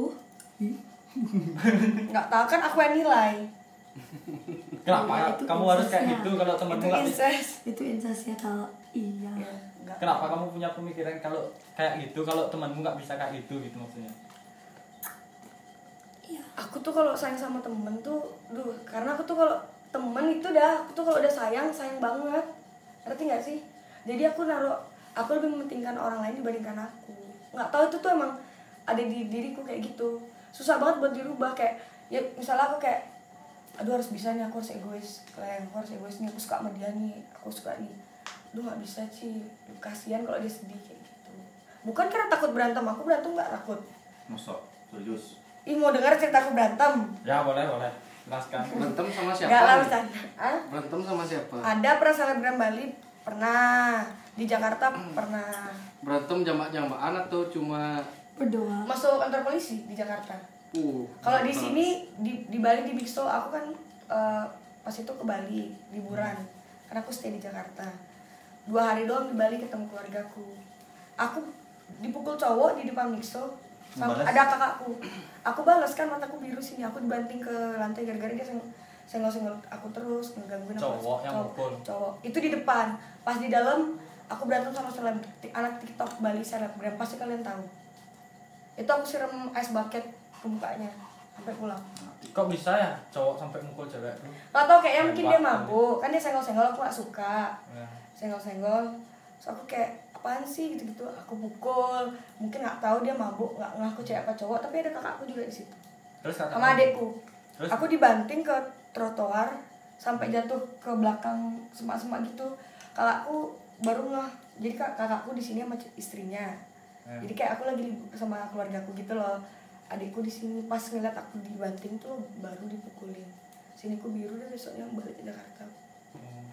nggak tahu kan aku yang nilai Kenapa Iya, itu kamu harus kayak gitu kalau temenmu itu nggak incest Itu incestnya kalau iya. ya. Kenapa kamu punya pemikiran kalau kayak gitu kalau temanmu nggak bisa kayak gitu gitu maksudnya? Iya. aku tuh kalau sayang sama temen tuh duh karena aku tuh kalau temen itu dah aku tuh kalau udah sayang sayang banget ngerti nggak sih jadi aku naruh aku lebih mementingkan orang lain dibandingkan aku nggak tahu itu tuh emang ada di diriku kayak gitu susah banget buat dirubah kayak ya misalnya aku kayak aduh harus bisa nih aku harus egois kayak aku harus egois nih aku suka sama dia nih aku suka nih aduh nggak bisa sih kasihan kalau dia sedih kayak gitu bukan karena takut berantem aku berantem nggak takut Masuk, serius Ih mau dengar ceritaku berantem? Ya boleh boleh. Jelaskan. Berantem sama siapa? Enggak lah bercanda. Berantem sama siapa? Ada pernah selebgram Bali pernah di Jakarta pernah Berantem jamak-jamakan atau cuma Berdoa. masuk kantor polisi di Jakarta. uh Kalau di sini di di Bali di Bigsto aku kan eh, pas itu ke Bali liburan karena aku stay di Jakarta. Dua hari doang di Bali ketemu keluargaku. Aku dipukul cowok di depan Bigsto. Sama Balas? ada kakakku. Aku balas kan mataku biru sini. Aku dibanting ke lantai gara-gara dia seng- senggol-senggol aku terus ngegangguin aku. Cowok yang Cowok- mukul? Cowok. Itu di depan. Pas di dalam aku berantem sama seleb anak TikTok Bali selebgram pasti kalian tahu. Itu aku siram ice bucket ke mukanya sampai pulang. Kok bisa ya cowok sampai mukul cewek tuh? Gak tau kayaknya mungkin dia mabuk. Kan dia senggol-senggol aku gak suka. Ya. Senggol-senggol. Terus aku kayak apaan sih? Gitu-gitu. Aku pukul Mungkin gak tahu dia mabuk Gak ngaku cewek apa cowok Tapi ada kakakku juga di situ. Terus kata Sama adekku Terus? Aku dibanting ke trotoar Sampai jatuh ke belakang semak-semak gitu. Kakakku baru ngeh Jadi kak kakakku di sini sama istrinya Ya. Jadi kayak aku lagi libur sama keluargaku gitu loh Adikku di sini pas ngeliat aku dibanting tuh baru dipukulin Sini ku biru deh besoknya balik ke Jakarta Hmm,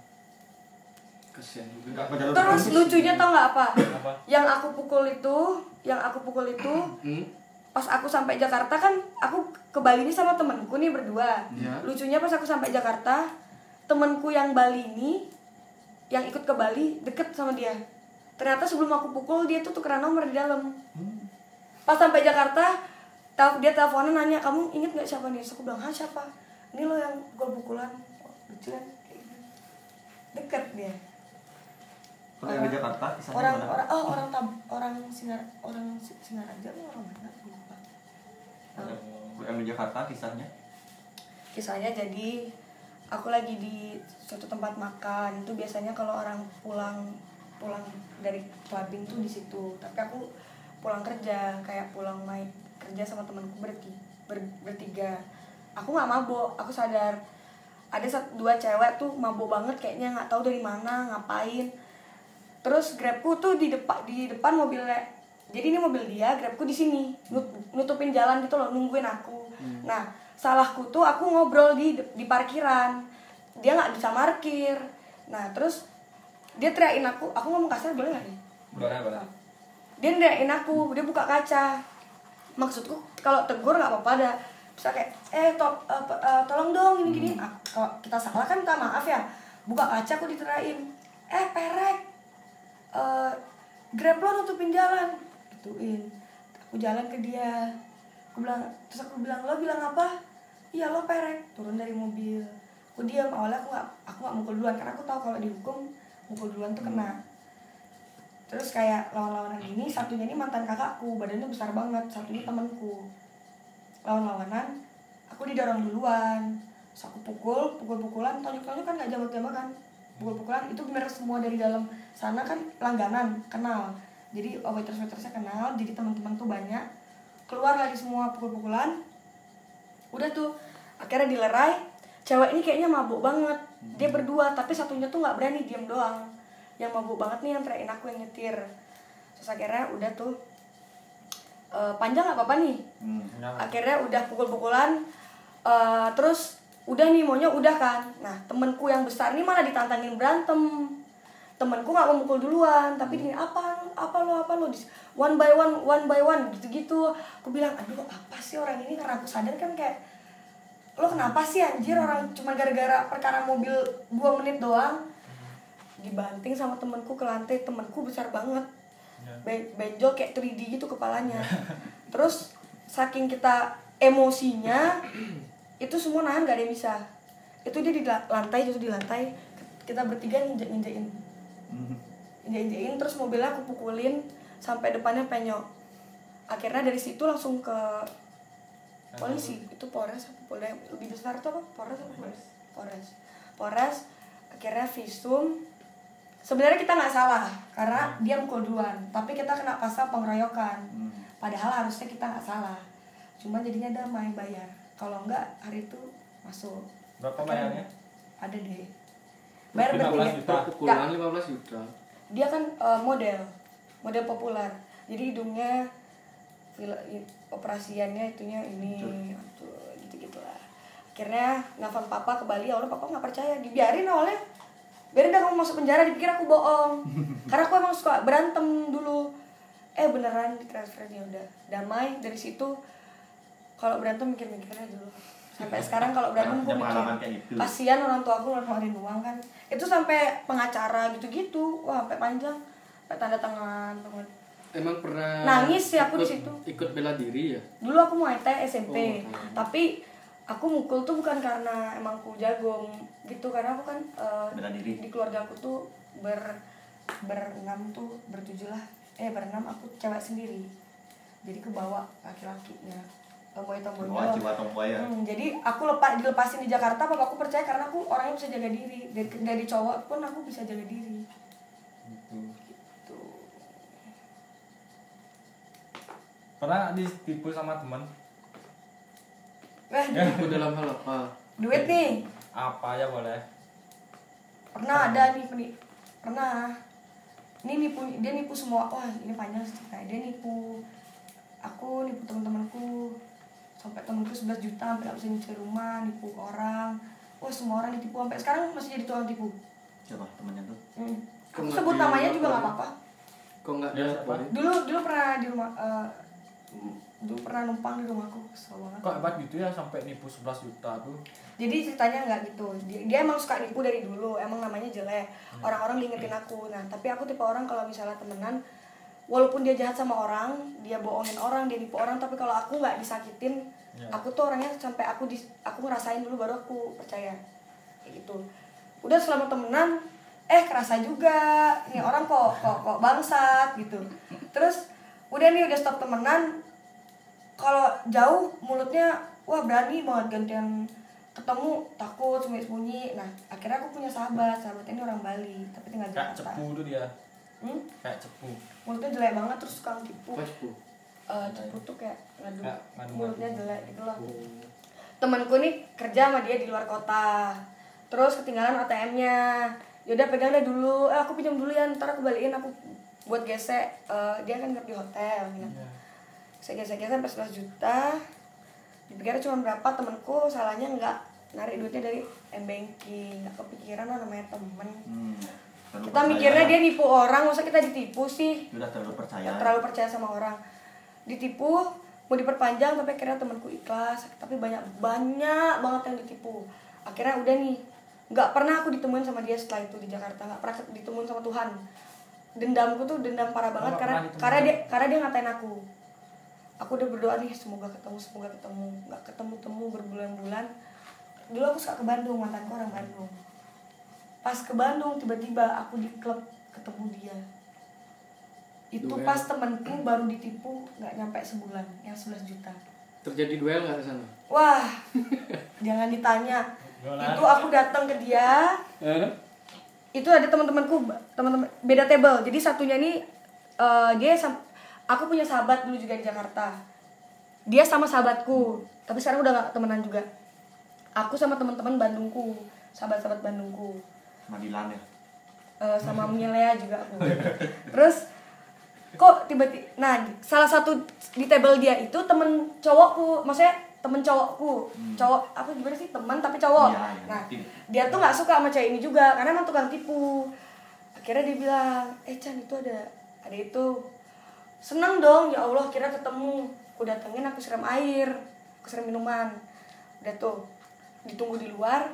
kasihan juga Enggak pada lu Terus lucunya tau nggak apa? Apa? Yang aku pukul itu, yang aku pukul itu hmm? pas aku sampai Jakarta kan aku ke Bali ini sama temenku nih berdua. Ya. Lucunya pas aku sampai Jakarta, temenku yang Bali ini yang ikut ke Bali deket sama dia. Ternyata sebelum aku pukul dia tuh tukeran nomor di dalam. Pas sampai Jakarta, tel- dia teleponan nanya kamu inget nggak siapa nih? Terus aku bilang, ah siapa? Ini lo yang pukul pukulan. Oh, lucu kan? Deket dia. Pernah yang di Jakarta kisahnya orang gimana? orang oh orang tab orang sinar orang Si- singaraja atau orang mana lupa yang di Jakarta kisahnya kisahnya jadi aku lagi di suatu tempat makan itu biasanya kalau orang pulang pulang dari clubbing tuh di situ. Tapi aku pulang kerja kayak pulang main kerja sama temanku berti ber- bertiga. Aku nggak mabok aku sadar. Ada sat- dua cewek tuh mabok banget kayaknya nggak tahu dari mana ngapain. Terus grabku tuh di depan di depan mobilnya. Jadi ini mobil dia grabku di sini. Nut- nutupin jalan gitu loh nungguin aku. Nah salahku tuh aku ngobrol di di parkiran. Dia nggak bisa parkir. Nah terus dia teriakin aku aku ngomong kasar boleh nggak nih? Boleh boleh. dia nerain aku dia buka kaca. Maksudku kalau tegur nggak apa-apa ada. Bisa kayak eh to- pe- eh, tolong dong ini gini ah, kalau kita salah kan minta maaf ya. Buka kaca aku diterain eh perek. Eh grab lo nutupin jalan. Gituin aku jalan ke dia. Aku bilang terus aku bilang lo bilang apa iya lo perek turun dari mobil. Aku diam awalnya aku nggak aku nggak mukul duluan karena aku tahu kalau dihukum mukul duluan tuh kena. Terus kayak lawan-lawanan gini satunya ini mantan kakakku badannya besar banget satunya temanku. Lawan-lawanan aku didorong duluan. Terus aku pukul pukul-pukulan tonjok-tonjok kan nggak jamak-jamak kan. Pukul-pukulan itu bener semua dari dalam sana kan langganan kenal. Jadi waiters waitersnya kenal jadi teman-teman tuh banyak. Keluar lagi semua pukul-pukulan udah tuh akhirnya dilerai. Cewek ini kayaknya mabuk banget. Dia berdua tapi satunya tuh nggak berani diem doang. Yang mabuk banget nih yang teriakin aku yang nyetir. Terus akhirnya udah tuh eh, panjang nggak apa-apa nih? Hmm. akhirnya udah pukul-pukulan eh, terus udah nih maunya udah kan? Nah temenku yang besar nih malah ditantangin berantem temenku nggak mau mukul duluan tapi dia apa apa lo apa lo one by one one by one gitu gitu aku bilang aduh apa sih orang ini? Karena aku sadar kan kayak lo kenapa sih anjir? Orang cuma gara-gara perkara mobil dua menit doang. Dibanting sama temenku ke lantai temenku besar banget. Be- benjol kayak 3D gitu kepalanya. (laughs) Terus saking kita emosinya (clears throat) itu semua nahan gak ada yang bisa. Itu dia di la- lantai jatuh di lantai. Kita bertiga injek injekin Hmm. injek injekin terus mobilnya aku pukulin sampai depannya penyok. Akhirnya dari situ langsung ke polisi. Itu polres apa polda lebih besar tuh apa? Polres apa polres? Polres. Polres akhirnya visum. Sebenarnya kita nggak salah karena dia mukul duluan tapi kita kena pasal pengeroyokan. Hmm. padahal harusnya kita nggak salah. Cuma jadinya damai bayar. Kalau enggak hari itu masuk. Berapa bayarnya? ada deh bayar 15 bertiga juta. pukulan 15 juta. Dia kan eh, model. Model populer. Jadi hidungnya operasiannya itunya ini gitu gitulah akhirnya nelfon papa ke Bali. Awalnya papa nggak percaya. Dibiarin awalnya. Biarin dah kamu masuk penjara. Dipikir aku bohong. (laughs) Karena aku emang suka berantem dulu. Eh beneran ditransfer ya udah. Damai. Dari situ kalau berantem mikir-mikirnya dulu sampai sekarang kalau berantem pengalaman mikir gitu. kasihan orang tua aku ngeluarin uang kan. Itu sampai pengacara gitu-gitu wah sampai panjang sampai tanda tangan banget emang pernah Nangis sih aku di ikut- situ. ikut bela diri ya? Dulu aku Muay Thai SMP Oh, tapi aku mukul tuh bukan karena emang aku jago gitu karena aku kan eh, Bela diri. di keluarga aku tuh ber berenam tuh bertujuh lah. Eh berenam aku cewek sendiri. Jadi kebawa laki-lakinya tomboy tomboynya jiwa tomboy ya. Hmm, jadi aku lepas dilepasin di Jakarta papa aku percaya karena aku orangnya bisa jaga diri. Dari, dari cowok pun aku bisa jaga diri. Gitu. gitu. Pernah ditipu sama temen? eh aku dalam hal apa? Duit nih. Apa ya boleh? pernah ada nih peni- pernah. Ini nipu dia nipu semua. Wah ini panjang cerita dia nipu. Aku nipu teman-temanku sampai temanku 11 juta sampai gak bisa nyicil rumah nipu orang. Wah semua orang ditipu. Sampai sekarang masih jadi tukang tipu. Siapa? Temannya tuh? hmm. aku sebut namanya juga nggak apa-apa. Kok nggak Ya, dulu dulu pernah di rumah eh, dulu pernah numpang di rumahku kesel banget. Kok hebat gitu ya sampai nipu 11 juta tuh? jadi ceritanya nggak gitu. Dia, dia emang suka nipu dari dulu. Emang namanya jelek. Orang-orang diingetin aku. Nah tapi aku tipe orang kalau misalnya temenan walaupun dia jahat sama orang dia bohongin orang dia nipu orang tapi kalau aku nggak disakitin Ya. aku tuh orangnya sampai aku dis, aku ngerasain dulu baru aku percaya. Kayak gitu. Udah selama temenan eh kerasa juga. Nih orang kok kok kok bangsat gitu. Terus udah nih udah stop temenan kalau jauh mulutnya wah berani banget gantian ketemu takut sembunyi-sembunyi. Nah akhirnya aku punya sahabat. Sahabat ini orang Bali tapi tinggal di Jakarta cepu tuh dia. Hmm? Kayak cepu. mulutnya jelek banget terus suka tipu Facebook Eh, cepu tuh kayak ngadu mulutnya jelek gitu loh oh. temanku nih kerja sama dia di luar kota terus ketinggalan ATM-nya yaudah pegang deh dulu eh aku pinjam dulu ya ntar aku balikin aku buat gesek Eh, dia kan ngerti di hotel gitu. Iya. saya gesek kan pas 11 juta dipikir cuma berapa temanku salahnya nggak narik duitnya dari m banking nggak kepikiran lah namanya temen Hmm. Terlalu kita percaya. mikirnya dia nipu orang masa kita ditipu sih? Udah terlalu percaya. Terlalu percaya sama orang. Ditipu mau diperpanjang tapi akhirnya temanku ikhlas. Tapi banyak banyak banget yang ditipu. Akhirnya udah nih nggak pernah aku ditemuin sama dia setelah itu di Jakarta. Nggak pernah ditemuin sama Tuhan. Dendamku tuh dendam parah banget karena karena sama- dia karena dia ngatain aku. Aku udah berdoa nih semoga ketemu semoga ketemu. Nggak ketemu temu berbulan-bulan. Dulu aku suka ke Bandung mantanku orang Bandung pas ke Bandung tiba-tiba aku di klub ketemu dia. Itu Duel. pas temenku baru ditipu nggak nyampe sebulan yang 11 juta. Terjadi duel nggak di sana? Wah (laughs) jangan ditanya. Itu aku datang ke dia. Itu ada teman-temanku teman-teman beda table. Jadi satunya nih eh, dia aku punya sahabat dulu juga di Jakarta. Dia sama sahabatku tapi sekarang udah gak temenan juga. Aku sama teman-teman Bandungku sahabat-sahabat Bandungku Sama Dilan ya. Eh, sama Milea juga aku. Terus kok tiba-tiba nah salah satu di table dia itu temen cowokku maksudnya temen cowokku. Cowok apa gimana sih? Teman tapi cowok. Iya, iya, nah ngerti. dia tuh nggak suka sama cewek ini juga karena emang tukang tipu. Akhirnya dia bilang eh Chan itu ada ada itu. Seneng dong ya Allah kira ketemu. Aku datengin aku siram air aku siram minuman. Udah tuh ditunggu di luar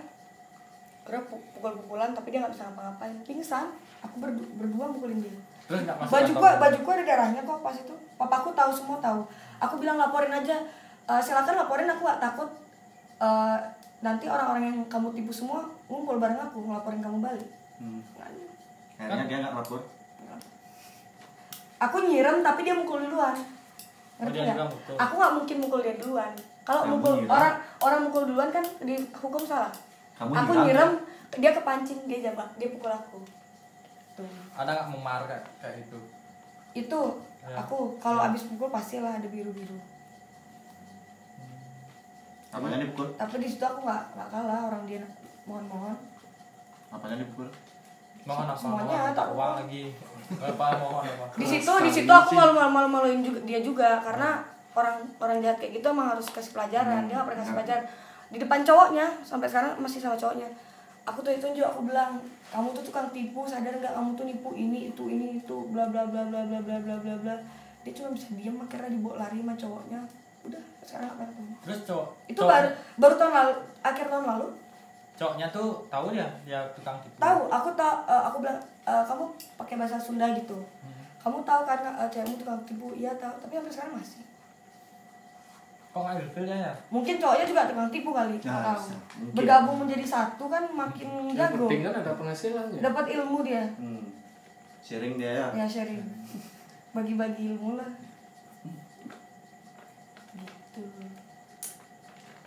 kira pukul-pukulan tapi dia nggak bisa ngapa-ngapain. Pingsan aku berdu- berdua mukulin dia. Terus masuk baju gua baju gua ada darahnya kok pas itu. Papaku tahu semua tahu. Aku bilang laporin aja. "Eh, silakan laporin aku gak takut. Eh, nanti orang-orang yang kamu tipu semua ngumpul bareng aku ngelaporin kamu balik. Hmm. Akhirnya dia nggak lapor. aku nyirem tapi dia mukul duluan. Ngerti nggak? juga mukul. aku nggak mungkin mukul dia duluan. Kalau mukul orang orang mukul duluan kan dihukum salah Kamu aku nyirem. nyirem dia kepancing dia jambak dia pukul aku. Tuh. Ada nggak memar kayak kayak itu itu Ya. aku kalau abis pukul pastilah ada biru biru Apanya dipukul? tapi di situ aku nggak nggak kalah orang dia mohon mohon Apanya dipukul? mohon apa? Semuanya tak uang lagi. Apa? Mohon apa? Di situ di situ aku malu malu malu maluin juga dia juga karena orang orang jahat kayak gitu emang harus kasih pelajaran. Dia nggak pernah kasih pelajaran di depan cowoknya sampai sekarang masih sama cowoknya. Aku tuh itu juga aku bilang kamu tuh tukang tipu sadar nggak kamu tuh nipu ini itu ini itu bla bla bla bla bla bla bla bla bla. Dia cuma bisa diem akhirnya dibawa lari sama cowoknya. Udah sekarang nggak ketemu terus cowok itu cowok- baru baru tahun lalu akhir tahun lalu. Cowoknya tuh tahu dia dia tukang tipu. Tahu aku tahu eh, aku bilang eh, kamu pakai bahasa Sunda gitu. Hmm. kamu tahu kan uh, cewekmu tukang tipu. Iya tahu tapi sampai sekarang masih kok nggak ilfil ya mungkin cowoknya juga tukang tipu kali Nah, tahu bergabung menjadi satu kan makin yang jago. penting kan ada penghasilannya. Dapat ilmu dia. Hmm. Sharing dia ya. ya sharing. Bagi-bagi ilmu lah. Gitu.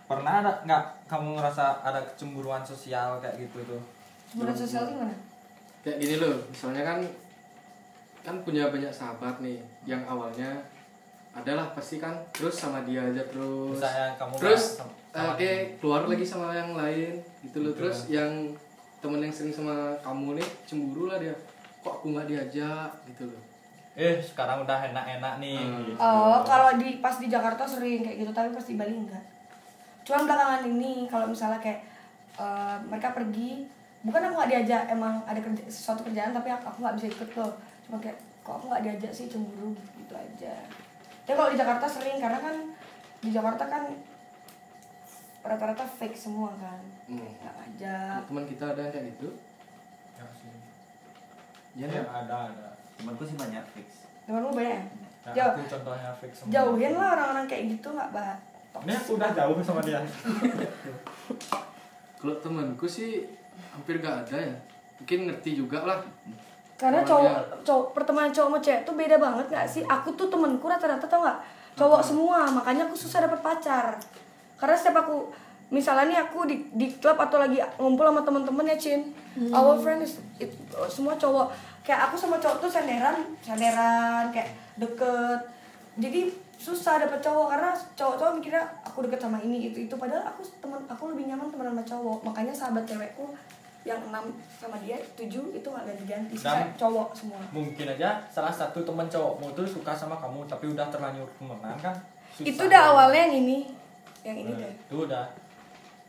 Pernah ada nggak kamu ngerasa ada kecemburuan sosial kayak gitu tuh? Sebenarnya sosial gimana? Kayak gini loh misalnya kan kan punya banyak sahabat nih yang awalnya adalah pasti kan terus sama dia aja terus. Misalnya kamu terus eh, oke keluar lagi sama yang lain gitu loh. Gitu terus yang temen yang sering sama kamu nih cemburu lah dia. Kok aku nggak diajak gitu loh. Eh sekarang udah enak-enak nih. Hmm. gitu. oh kalau di pas di Jakarta sering kayak gitu tapi pas di Bali enggak cuma belakangan ini kalau misalnya kayak eh, mereka pergi bukan aku nggak diajak emang ada kerja, sesuatu kerjaan tapi aku aku nggak bisa ikut loh. Cuma kayak kok aku nggak diajak sih cemburu gitu, gitu aja tapi kalau di Jakarta sering karena kan di Jakarta kan rata-rata fake semua kan Hmm. nggak ngajak teman kita ada yang kayak gitu Ya sih. ya Ya, kan? ada ada Temanku sih banyak fix. temanmu banyak ya? Ya, Jauh. aku contohnya fix semua. jauhin lah orang-orang kayak gitu nggak bah Ini aku udah jauh sama dia. kalau temanku sih hampir gak ada ya mungkin ngerti juga lah karena cowok cowok pertemanan cowok sama cewek tuh beda banget nggak sih? Aku tuh temenku rata-rata tau nggak? Cowok semua makanya aku susah dapet pacar. Karena setiap aku misalnya nih aku di di klub atau lagi ngumpul sama temen-temen ya Cin. Our friends it- semua cowok. Kayak aku sama cowok tuh senderan senderan kayak deket. Jadi susah dapet cowok karena cowok-cowok mikirnya aku deket sama ini itu itu. Padahal aku temen aku lebih nyaman temenan sama cowok. Makanya sahabat cewekku yang enam sama dia tujuh itu nggak ganti-ganti sisa Dan- cowok semua Mungkin aja salah satu teman cowokmu tuh suka sama kamu tapi udah terlanjur temenan kan. Susah. itu udah awalnya yang ini yang ini Nah, deh Itu udah.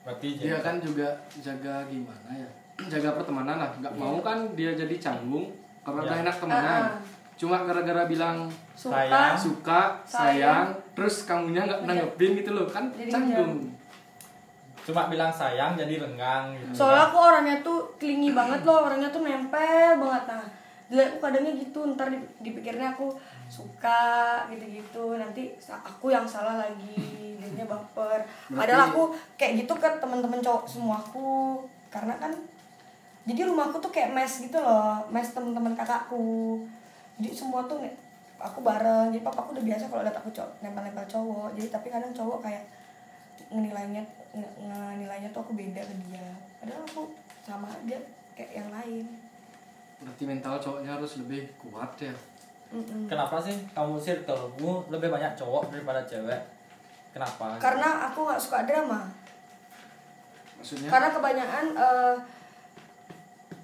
Berarti dia jadi kan juga jaga gimana ya (clears throat) jaga pertemanan lah nggak mau kan dia jadi canggung karena Iya. udah enak temenan Ah, ah. cuma gara-gara bilang suka Sayang. suka Sayang. sayang terus kamunya nggak nanggepin gitu loh kan Jadi canggung cuma bilang sayang jadi renggang gitu. Soalnya aku orangnya tuh klingi banget loh orangnya tuh nempel banget. Nah Jadi aku kadangnya gitu ntar di- dipikirnya aku suka gitu-gitu. Nanti aku yang salah lagi jadinya baper. Padahal aku kayak gitu ke teman-teman cowok semuaku karena kan jadi rumahku tuh kayak mes gitu loh mes teman-teman kakakku. Jadi semua tuh nih, aku bareng. Jadi papaku udah biasa kalau lihat aku cowok nempel-nempel cowok. Jadi tapi kadang cowok kayak ngenilainya nge- ngenilainya tuh aku beda ke dia. Padahal aku sama aja kayak yang lain. Berarti mental cowoknya harus lebih kuat ya? Mm-mm. kenapa sih kamu circlemu lebih banyak cowok daripada cewek? Kenapa? Karena aku nggak suka drama. Maksudnya? Karena kebanyakan eh,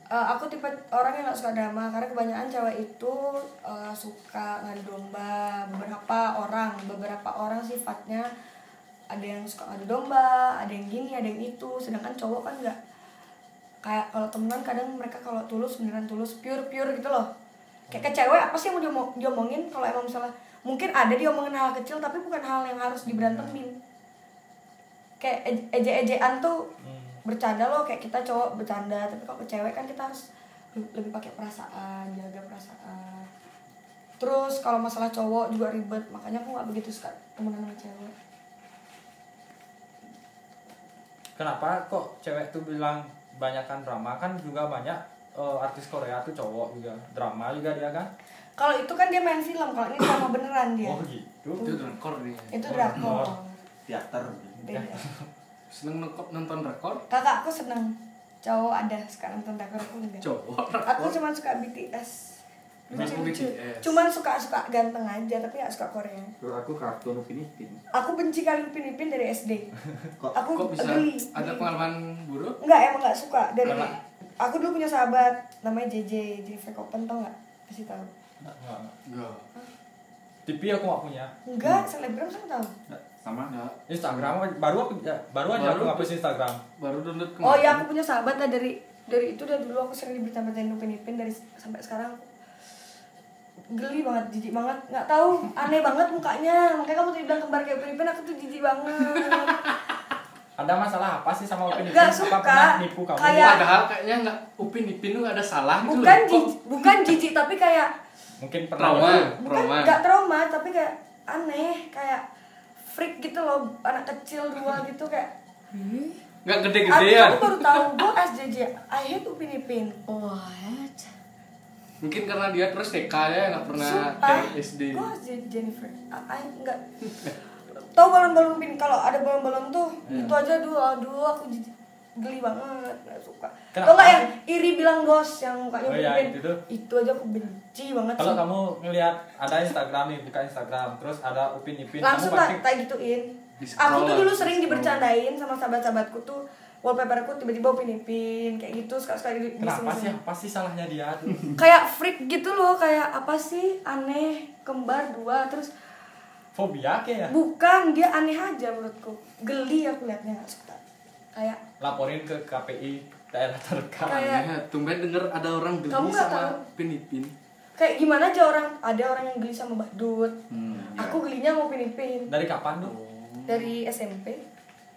eh, aku tipe orang yang nggak suka drama. Karena kebanyakan cewek itu eh, suka ngadu domba beberapa orang. Beberapa orang sifatnya ada yang suka ngadu domba ada yang gini ada yang itu. Sedangkan cowok kan nggak. Kayak kalau temenan kadang mereka kalau tulus beneran tulus pure pure gitu loh. Kayak ke cewek apa sih yang mau diomong- diomongin kalau emang misalnya mungkin ada diomongin hal kecil tapi bukan hal yang harus diberantemin. Kayak ej- eje-ejean tuh Hmm. bercanda loh kayak kita cowok bercanda tapi kalau ke cewek kan kita harus lebih, lebih pakai perasaan jaga perasaan. Terus kalau masalah cowok juga ribet makanya aku nggak begitu suka temenan sama cewek kenapa kok cewek tuh bilang banyakkan drama? Kan juga banyak eh, artis Korea tuh cowok juga. Drama juga dia kan? Kalau itu kan dia main film kalau ini drama beneran dia. Oh gitu? Itu drakor dia. Itu drakor. teater. Beda. Seneng nonton nonton drakor? Kakakku seneng. Cowok ada suka nonton drakor aku enggak. Cowok aku cuma suka BTS lucu Aku lucu BTS. cuman suka suka ganteng aja tapi nggak suka Korea Kalau aku kartun Upin Ipin. aku benci kali Upin Ipin dari SD (laughs) Kok aku kok bisa geli ada geli. pengalaman buruk Enggak, emang nggak suka dari Karena- aku dulu punya sahabat namanya JJ, JJ Fake Open tau nggak? Kasih tahu. Nggak, nggak. enggak TV aku nggak punya Enggak, selebgram sama tahu. Nggak, sama? enggak Instagram baru aku ya, baru aja aku Baru- ngapus Instagram baru download Oh iya, aku punya sahabat lah dari dari itu dari dulu aku sering diberita-beritain Upin Ipin dari sampai sekarang geli banget, jijik banget, nggak tahu, aneh banget mukanya, makanya kamu tuh bilang kembar kayak Upin Ipin, aku tuh jijik banget. ada masalah apa sih sama Upin Ipin Nggak apa suka. pernah nipu kamu Kayak- padahal kayaknya nggak upin ipin tuh nggak ada salah gitu Bukan loh. Jijik, bukan jijik tapi kayak mungkin pernah trauma bukan trauma nggak trauma tapi kayak aneh kayak freak gitu loh anak kecil dua gitu kayak nggak aku, gede-gede ya aku baru tahu gue SJJ I hate Upin Ipin What? Mungkin karena dia terus TK ya nggak pernah Sumpah, SD gue SJJ Jennifer. I, I enggak (laughs) tahu balon-balon pin kalau ada balon-balon tuh Iya. itu aja dulu dulu aku jijik geli banget nggak suka? Tau nggak yang iri bilang gos yang mukanya Oh Upin Ipin itu tuh. itu aja aku benci banget kalau kamu ngelihat ada Instagram nih buka Instagram terus ada Upin Ipin langsung kamu pasti tak tak gituin. Aku tuh dulu sering dibercandain sama sahabat-sahabatku tuh wallpaperku tiba-tiba upin ipin kayak gitu sekali sekali di, di kenapa sih? Apa sih salahnya dia? Tuh kayak freak gitu loh kayak apa sih? Aneh kembar dua terus fobia kayak bukan dia aneh aja menurutku. Geli aku liatnya nggak suka. Kayak laporin ke KPI daerah terdekat. Kayak- Aneh, tumben denger ada orang geli Kamu sama tahu? upin ipin kayak gimana aja orang ada orang yang geli sama badut Hmm, ya. aku gelinya sama upin ipin dari kapan tuh dari SMP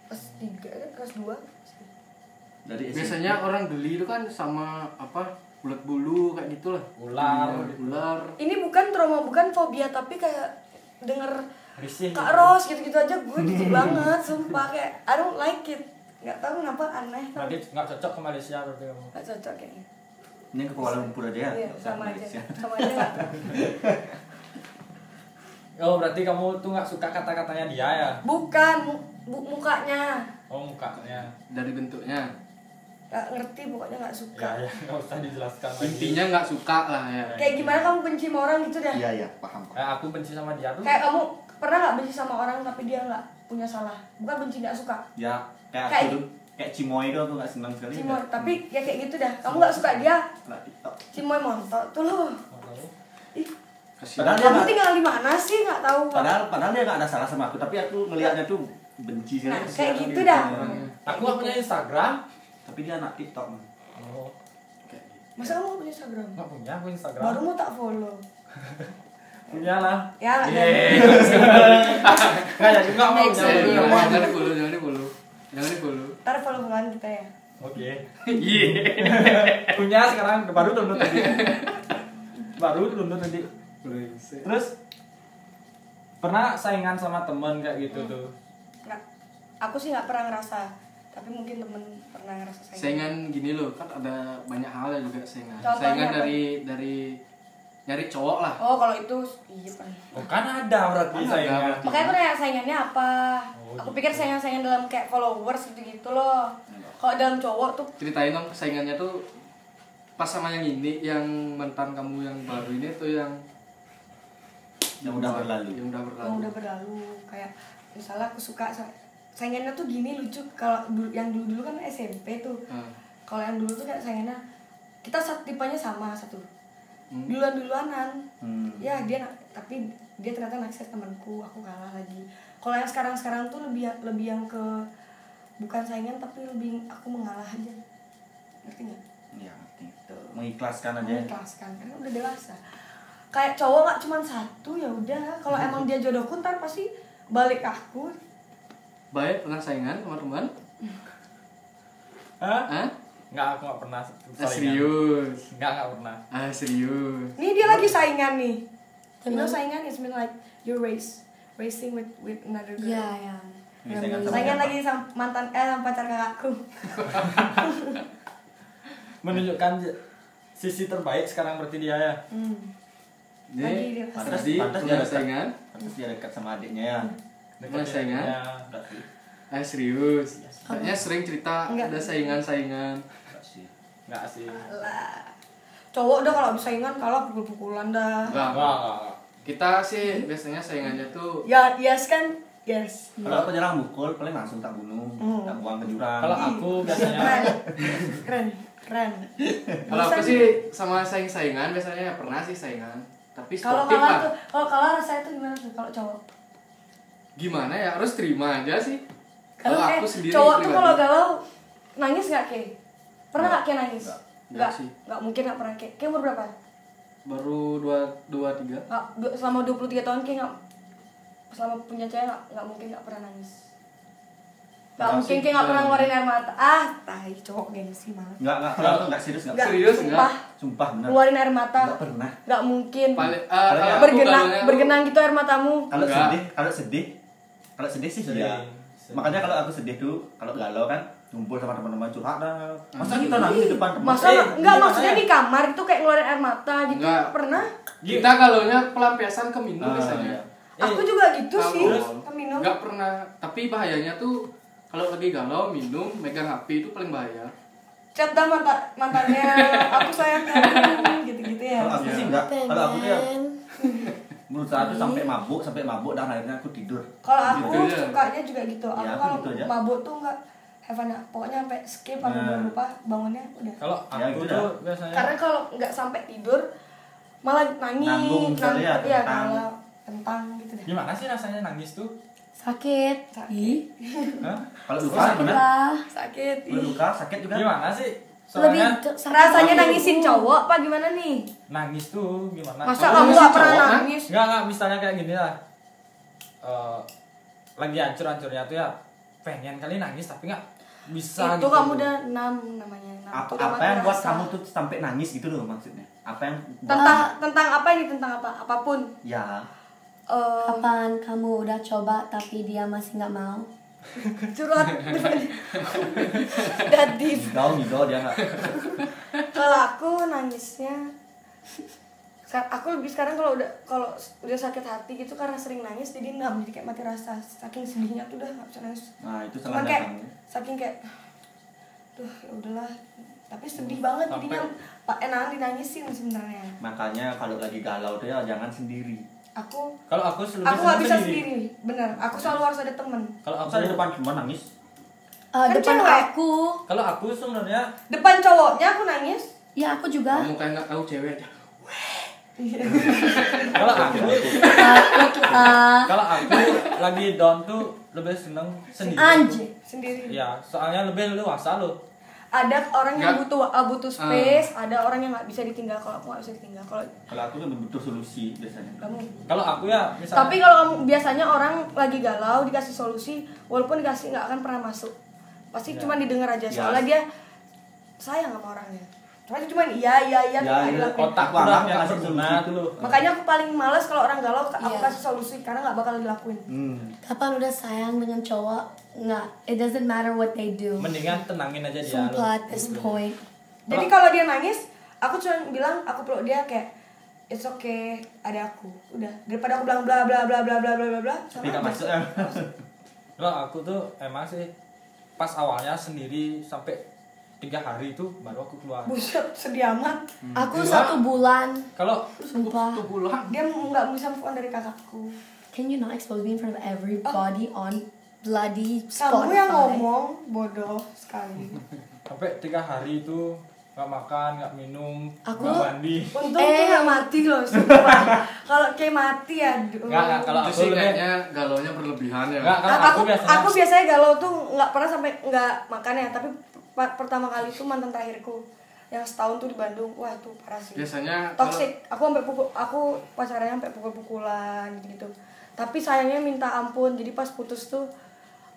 kelas tiga kelas dua Dari SMP. biasanya orang geli itu kan sama apa ulat bulu kayak gitulah. Ular. Iya, ular. Ini bukan trauma bukan fobia tapi kayak denger risih Kak Ros gitu-gitu aja gue jijik banget sumpah. Kayak I don't like it. Nggak tahu kenapa aneh nanti nggak cocok ke Malaysia berarti kamu nggak cocok kayaknya. Ini ke Kuala Lumpur aja ya. iya sama aja. Malaysia. sama aja oh berarti kamu tuh nggak suka kata-katanya dia ya? Bukan bu- mukanya. Oh mukanya. Dari bentuknya nggak ngerti pokoknya nggak suka ya ya (laughs) nggak usah dijelaskan lagi intinya nggak suka lah ya kayak gimana kamu benci sama orang gitu dah Iya, iya, paham. paham. eh, aku benci sama dia tuh kayak kamu pernah nggak benci sama orang tapi dia nggak punya salah bukan benci nggak suka Ya, kayak Kayak- aku tuh, kayak Cimoy itu aku gak senang sekali. Cimoy Nggak- tapi ya kayak gitu dah kamu nggak suka dia. Cimoy montok tuh loh Nggak tahu. Ih. Padahal dia kamu nggak- tinggal di mana sih nggak tahu padahal padahal dia gak ada salah sama aku, tapi aku ngelihatnya tuh benci sekali. Nah, kayak gitu gitu. dah. Aku nggak punya Instagram Tapi dia anak TikTok. Man. Oh, kayak gitu. Masa kamu punya Instagram? nggak punya aku Instagram. Baru mau tak follow. (laughs) punya lah. Ya, Yeay. (laughs) Nggak ya juga mau. Jangan follow, jangan di follow. Jangan di follow. Ntar follow followan kita ya. Oke. (laughs) Iya. Punya sekarang baru download tadi. baru download tadi. Terus pernah saingan sama temen kayak gitu tuh. Nggak, aku sih nggak pernah ngerasa. Tapi mungkin temen pernah ngerasa saingan. Saingan gini loh, kan ada banyak hal ya juga saingan. Contohnya Saingan apa? dari dari nyari cowok lah. Oh kalau itu iya kan. Oh kan ada berarti Kan ada saingan. berarti. Makanya aku nanya saingannya apa. Oh, aku gitu. pikir saingan-saingan dalam kayak followers gitu-gitu loh. Kalau dalam cowok tuh Ceritain dong saingannya tuh pas sama yang ini, yang mantan kamu yang baru ini tuh yang Yang udah berlalu. Yang udah berlalu. yang udah berlalu kayak misalnya aku suka saingannya tuh gini lucu kalau yang dulu dulu kan SMP tuh Ah. kalau yang dulu tuh kayak saingannya kita satu tipenya sama satu Hmm. duluan duluanan Hmm. ya dia tapi dia ternyata naksir temanku aku kalah lagi kalau yang sekarang sekarang tuh lebih lebih yang ke bukan saingan tapi lebih aku mengalah aja ngerti nggak Ya, ngerti. Mengikhlaskan aja. mengikhlaskan karena udah dewasa kayak cowok nggak cuma satu ya udah kalau emang dia jodohku ntar pasti balik aku Baik, pernah saingan sama teman? Hah? Hah? Enggak, aku enggak pernah Ah, serius. Enggak, enggak pernah. Ah, serius. nih dia lagi saingan nih you know saingan is mean like you race racing with with another girl Ya, ya. Ini saingan sama saingan siapa? lagi sama mantan eh sama pacar kakakku (laughs) Menunjukkan sisi terbaik sekarang berarti dia ya. hmm. Ini dia Pantas, dia saingan? Pantas dia dekat sama adiknya ya. Pernah saingan? Ya. Sih. Ah, serius. Kayaknya sering cerita Enggak. ada saingan-saingan. Enggak sih. Enggak sih. lah cowok udah kalau habis saingan kalah pukul-pukulan dah Enggak. Enggak. Kita sih biasanya saingannya tuh ya yes kan yes Kalau aku jarang mukul, paling langsung tak bunuh, Hmm. tak buang ke jurang. Kalau aku biasanya keren keren keren kalau aku sih sama saing-saingan biasanya pernah sih saingan. Tapi kalau sportif kalah lah. tuh kalau kalah rasanya tuh gimana tuh kalau cowok Gimana ya? Harus terima aja sih. kalau eh, aku sendiri cowok tuh kalau galau nangis nggak ke? Pernah nggak. ke nangis? Nggak. nggak Nggak. sih. nggak mungkin nggak pernah ke. Ke umur berapa? Baru dua dua tiga. Nggak du- selama 23 tahun ke nggak. Selama punya cewek nggak nggak mungkin nggak pernah nangis. Nggak Nggak mungkin ke nggak pernah nggak. ngeluarin air mata. Ah tai cowok gengsi malah. Enggak, enggak, kalau aku enggak serius enggak. nggak Serius, sumpah. Sumpah benar. ngeluarin air mata. Enggak pernah. nggak mungkin. Paling eh, yang aku bergenang bergenang gitu air matamu. Kalau sedih, kalau sedih, kalau sedih sih Sedih. iya. Sedih. Makanya kalau aku sedih tuh, kalau galau kan ngumpul sama teman-teman curhat dah. Masa kita nangis di depan teman? masa Eh, nggak gimana maksudnya ya? di kamar itu kayak ngeluarin air mata gitu Nggak. pernah kita galaunya pelampiasan ke minum Ah, biasanya iya. aku Eh, juga gitu Kalau- sih minum nggak pernah tapi bahayanya tuh kalau lagi galau minum megang HP itu paling bahaya chat dah mantan mantannya (laughs) aku sayang kamu gitu-gitu ya Kalau aku sih enggak. Kalau aku tuh ya Pengen. Menurut saya tuh sampai mabuk, sampai mabuk dan akhirnya aku tidur. kalau aku Gitu sukanya juga gitu aku Ya, aku kalau gitu mabuk tuh nggak have fun pokoknya sampai skip sampai Nah. lupa bangunnya udah Kalau Ya, aku gitu tuh dah. biasanya karena kalau nggak sampai tidur malah nangis Nanggung sekali ya, iya tentang. kalau tentang gitu deh gimana sih rasanya nangis tuh? Sakit. Sakit. Hah? Kalau luka Sakit gimana? Sakit Kalau luka sakit juga. Gimana sih? Lebih Soalnya sakit. rasanya nangisin cowok apa gimana nih nangis tuh gimana? masa Kamu cowok, pernah nangis Enggak, enggak, misalnya kayak gini lah. Eh, lagi hancur-hancurnya tuh ya pengen kali nangis tapi nggak bisa itu gitu. kamu udah enam namanya enam Apa, apa yang buat kamu tuh sampai nangis gitu loh maksudnya? Apa yang tentang tentang apa ini tentang apa apa pun ya Eh, Kapan kamu udah coba tapi dia masih nggak mau? (laughs) curhat. Udah deep. Ngigau ngigau dia kalau aku nangisnya aku lebih sekarang kalau udah kalau udah sakit hati gitu karena sering nangis jadi enam jadi kayak mati rasa. Saking sedihnya tuh udah nggak bisa nangis. Nah itu salahnya kayak saking kayak tuh ya udahlah. Tapi sedih banget Sampai- jadinya pak enakan dinangisin sebenarnya. Makanya kalau lagi galau tuh ya jangan sendiri aku Kalau aku aku nggak bisa sendiri bener aku selalu harus ada temen Kalau aku di depan semua nangis Eh, Kan depan cewek. aku. kalau aku sebenarnya depan cowoknya aku nangis Ya aku juga. kamu kayak nggak tahu cewek aja kalau aku lah. kalau aku lagi down tuh lebih seneng sendiri. Anjir. sendiri Iya, soalnya lebih luasa loh. Ada orang yang Nggak. butuh uh, butuh space ada orang yang nggak bisa ditinggal. Kalau aku nggak bisa ditinggal kalau Kalau aku lebih butuh solusi biasanya. kamu Kalau aku ya misalnya tapi kalau kamu biasanya orang lagi galau dikasih solusi walaupun dikasih nggak akan pernah masuk. Pasti cuma didengar aja. Ya. soalnya dia sayang sama orangnya cuma cuma iya iya iya Ya, nggak iya, dilakuin. otak udah yang kasih solusi. tuh loh. makanya aku paling males kalau orang galau aku Iya. kasih solusi karena nggak bakal dilakuin Hmm. Kapan udah sayang dengan cowok, nggak, it doesn't matter what they do. Mendingan tenangin aja dia. Sumpah at this point. jadi kalau dia nangis aku cuma bilang aku peluk dia kayak it's okay ada aku udah daripada aku bilang bla bla bla bla bla bla bla bla Tapi nggak aja. masuk ya. Kalau (laughs) aku tuh emang sih pas awalnya sendiri sampai tiga hari itu baru aku keluar. buset sedih amat Aku Gila. satu bulan, Kalau sumpah. Satu bulan. dia nggak bisa move on dari kakakku Can you not expose me in front of everybody on bloody kamu Spotify? yang ngomong bodoh sekali (laughs) sampai tiga hari itu nggak makan, nggak minum, Aku- nggak mandi. untung Eh. tuh mati loh sumpah. (laughs) kalau kayak mati ya aduh. Nggak, nggak, kalau aku sih lebih kayaknya galaunya berlebihan ya. nggak, kalau aku, aku, biasanya aku biasanya galau tuh nggak pernah sampai nggak makan ya tapi pertama kali itu mantan terakhirku. Yang setahun tuh di Bandung. Wah itu parah sih. Biasanya kalau toxic. Aku sampai pukul aku pacarannya sampai pukul-pukulan gitu tapi sayangnya minta ampun. Jadi pas putus tuh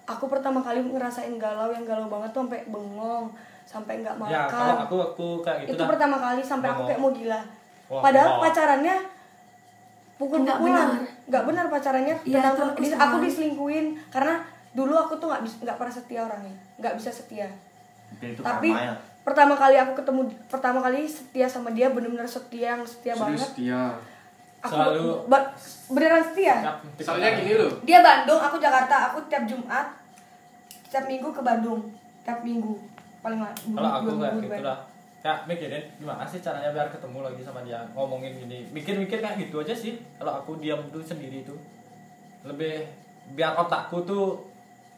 aku pertama kali ngerasain galau. Yang galau banget tuh sampai bengong sampai nggak makan. ya kalau aku aku kayak gitu itu dah. pertama kali sampai aku kayak mau gila. Wah, padahal wah. pacarannya Nggak pukul-pukulan benar. nggak benar pacarannya. Iya, tentang itu aku dis- sama. aku diselingkuhin. Karena dulu aku tuh nggak nggak pernah setia orangnya. Nggak bisa setia Mungkin itu tapi karma ya. pertama kali aku ketemu pertama kali setia sama dia bener-bener setia yang setia serius banget dia. aku Selalu- ba- beneran setia Soalnya gini loh. dia Bandung aku Jakarta aku tiap Jumat tiap minggu ke Bandung tiap minggu paling kalau aku kayak minggu di gitu Bandung. lah kayak mikirin gimana sih caranya biar ketemu lagi sama dia ngomongin gini mikir-mikir kayak gitu aja sih kalau aku diam tuh sendiri tuh lebih biar otakku tuh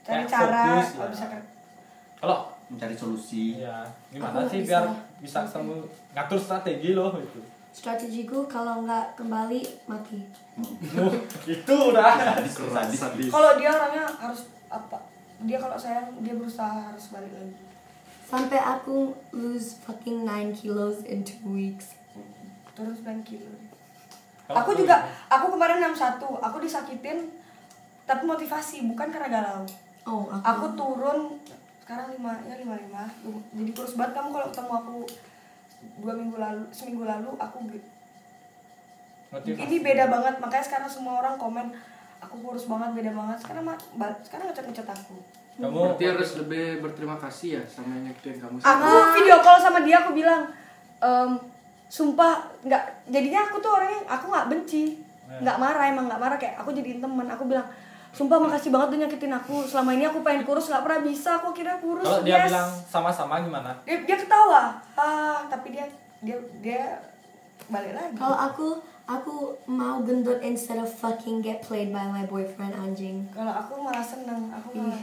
cari kayak cara fokus kalau ya. bisa kan kalau Mencari solusi. ya gimana sih bisa. biar bisa ketemu ngatur strategi loh itu Strategiku kalau nggak kembali mati. Duh, itu udah kalau dia orangnya harus apa? Dia kalau sayang dia berusaha harus balik lagi. Sampai aku lose fucking 9 kilos in 2 weeks. turun 9 kilo. Aku juga aku kemarin 61 aku disakitin tapi motivasi bukan karena galau. Oh, aku. aku turun sekarang lima ya lima lima. Jadi kurus banget. Kamu kalau ketemu aku dua minggu lalu seminggu lalu aku ini beda banget. Makanya sekarang semua orang komen aku kurus banget beda banget. Sekarang mah ba- sekarang ngecat ngecat aku. Kamu Berarti harus lebih berterima kasih ya sama yang nyakitin kamu. aku video call sama dia aku bilang "Em, sumpah nggak jadinya aku tuh orangnya aku nggak benci. Ya. nggak marah emang nggak marah. Kayak aku jadiin temen. Aku bilang sumpah makasih banget udah nyakitin aku. Selama ini aku pengen kurus nggak pernah bisa. Aku kira kurus kalau dia yes." bilang sama-sama gimana? Dia, dia ketawa. Ah tapi dia dia dia balik lagi. Kalau aku, aku mau gendut instead of fucking get played by my boyfriend anjing. kalau aku malah seneng. Aku malah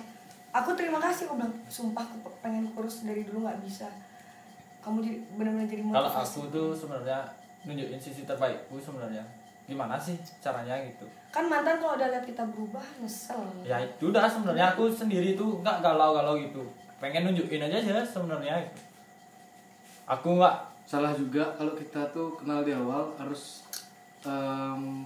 aku terima kasih aku bilang sumpah aku pengen kurus dari dulu nggak bisa. Kamu jadi benar-benar jadi kalau aku tuh sebenarnya nunjukin sisi terbaikku sebenarnya gimana sih caranya gitu kan mantan kalau udah lihat kita berubah nyesel ya itu udah sebenarnya aku sendiri tuh nggak galau-galau gitu pengen nunjukin aja sih sebenarnya gitu. aku nggak Salah juga kalau kita tuh kenal di awal harus em,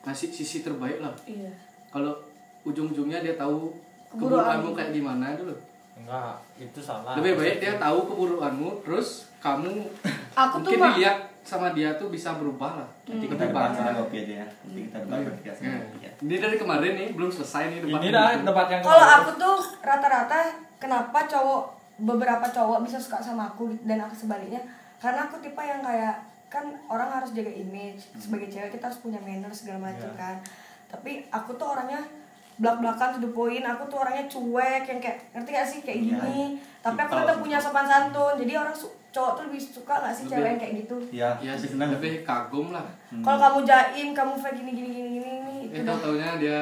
ngasih sisi terbaik lah. iya Kalau ujung-ujungnya dia tahu Keburukan. keburukanmu kayak gimana dulu. enggak itu salah Lebih baik dia tahu keburukanmu, terus kamu Aku tuh mungkin mah- dilihat sama dia tuh bisa berubah lah. Nanti kita Lebih debat sama kopi aja ya. Nanti kita debat bertiga sama Ya. kopi ya. Ini dari kemarin nih belum selesai nih debat. ini dah debat yang kalau aku tuh rata-rata kenapa cowok beberapa cowok bisa suka sama aku dan aku sebaliknya karena aku tipe yang kayak kan orang harus jaga image sebagai cewek kita harus punya manner segala macam Iya. kan tapi aku tuh orangnya belak-belakan to the point aku tuh orangnya cuek yang kayak ngerti gak sih kayak Iya. gini tapi aku tetap punya sopan santun jadi orang su- cowok tuh lebih suka gak sih Lebih- cewek yang kayak gitu Iya, Ya lebih sih, senang. lebih kagum lah. Hmm. kalau kamu jaim kamu fake gini gini gini gini, itu Eh dah. tau taunya dia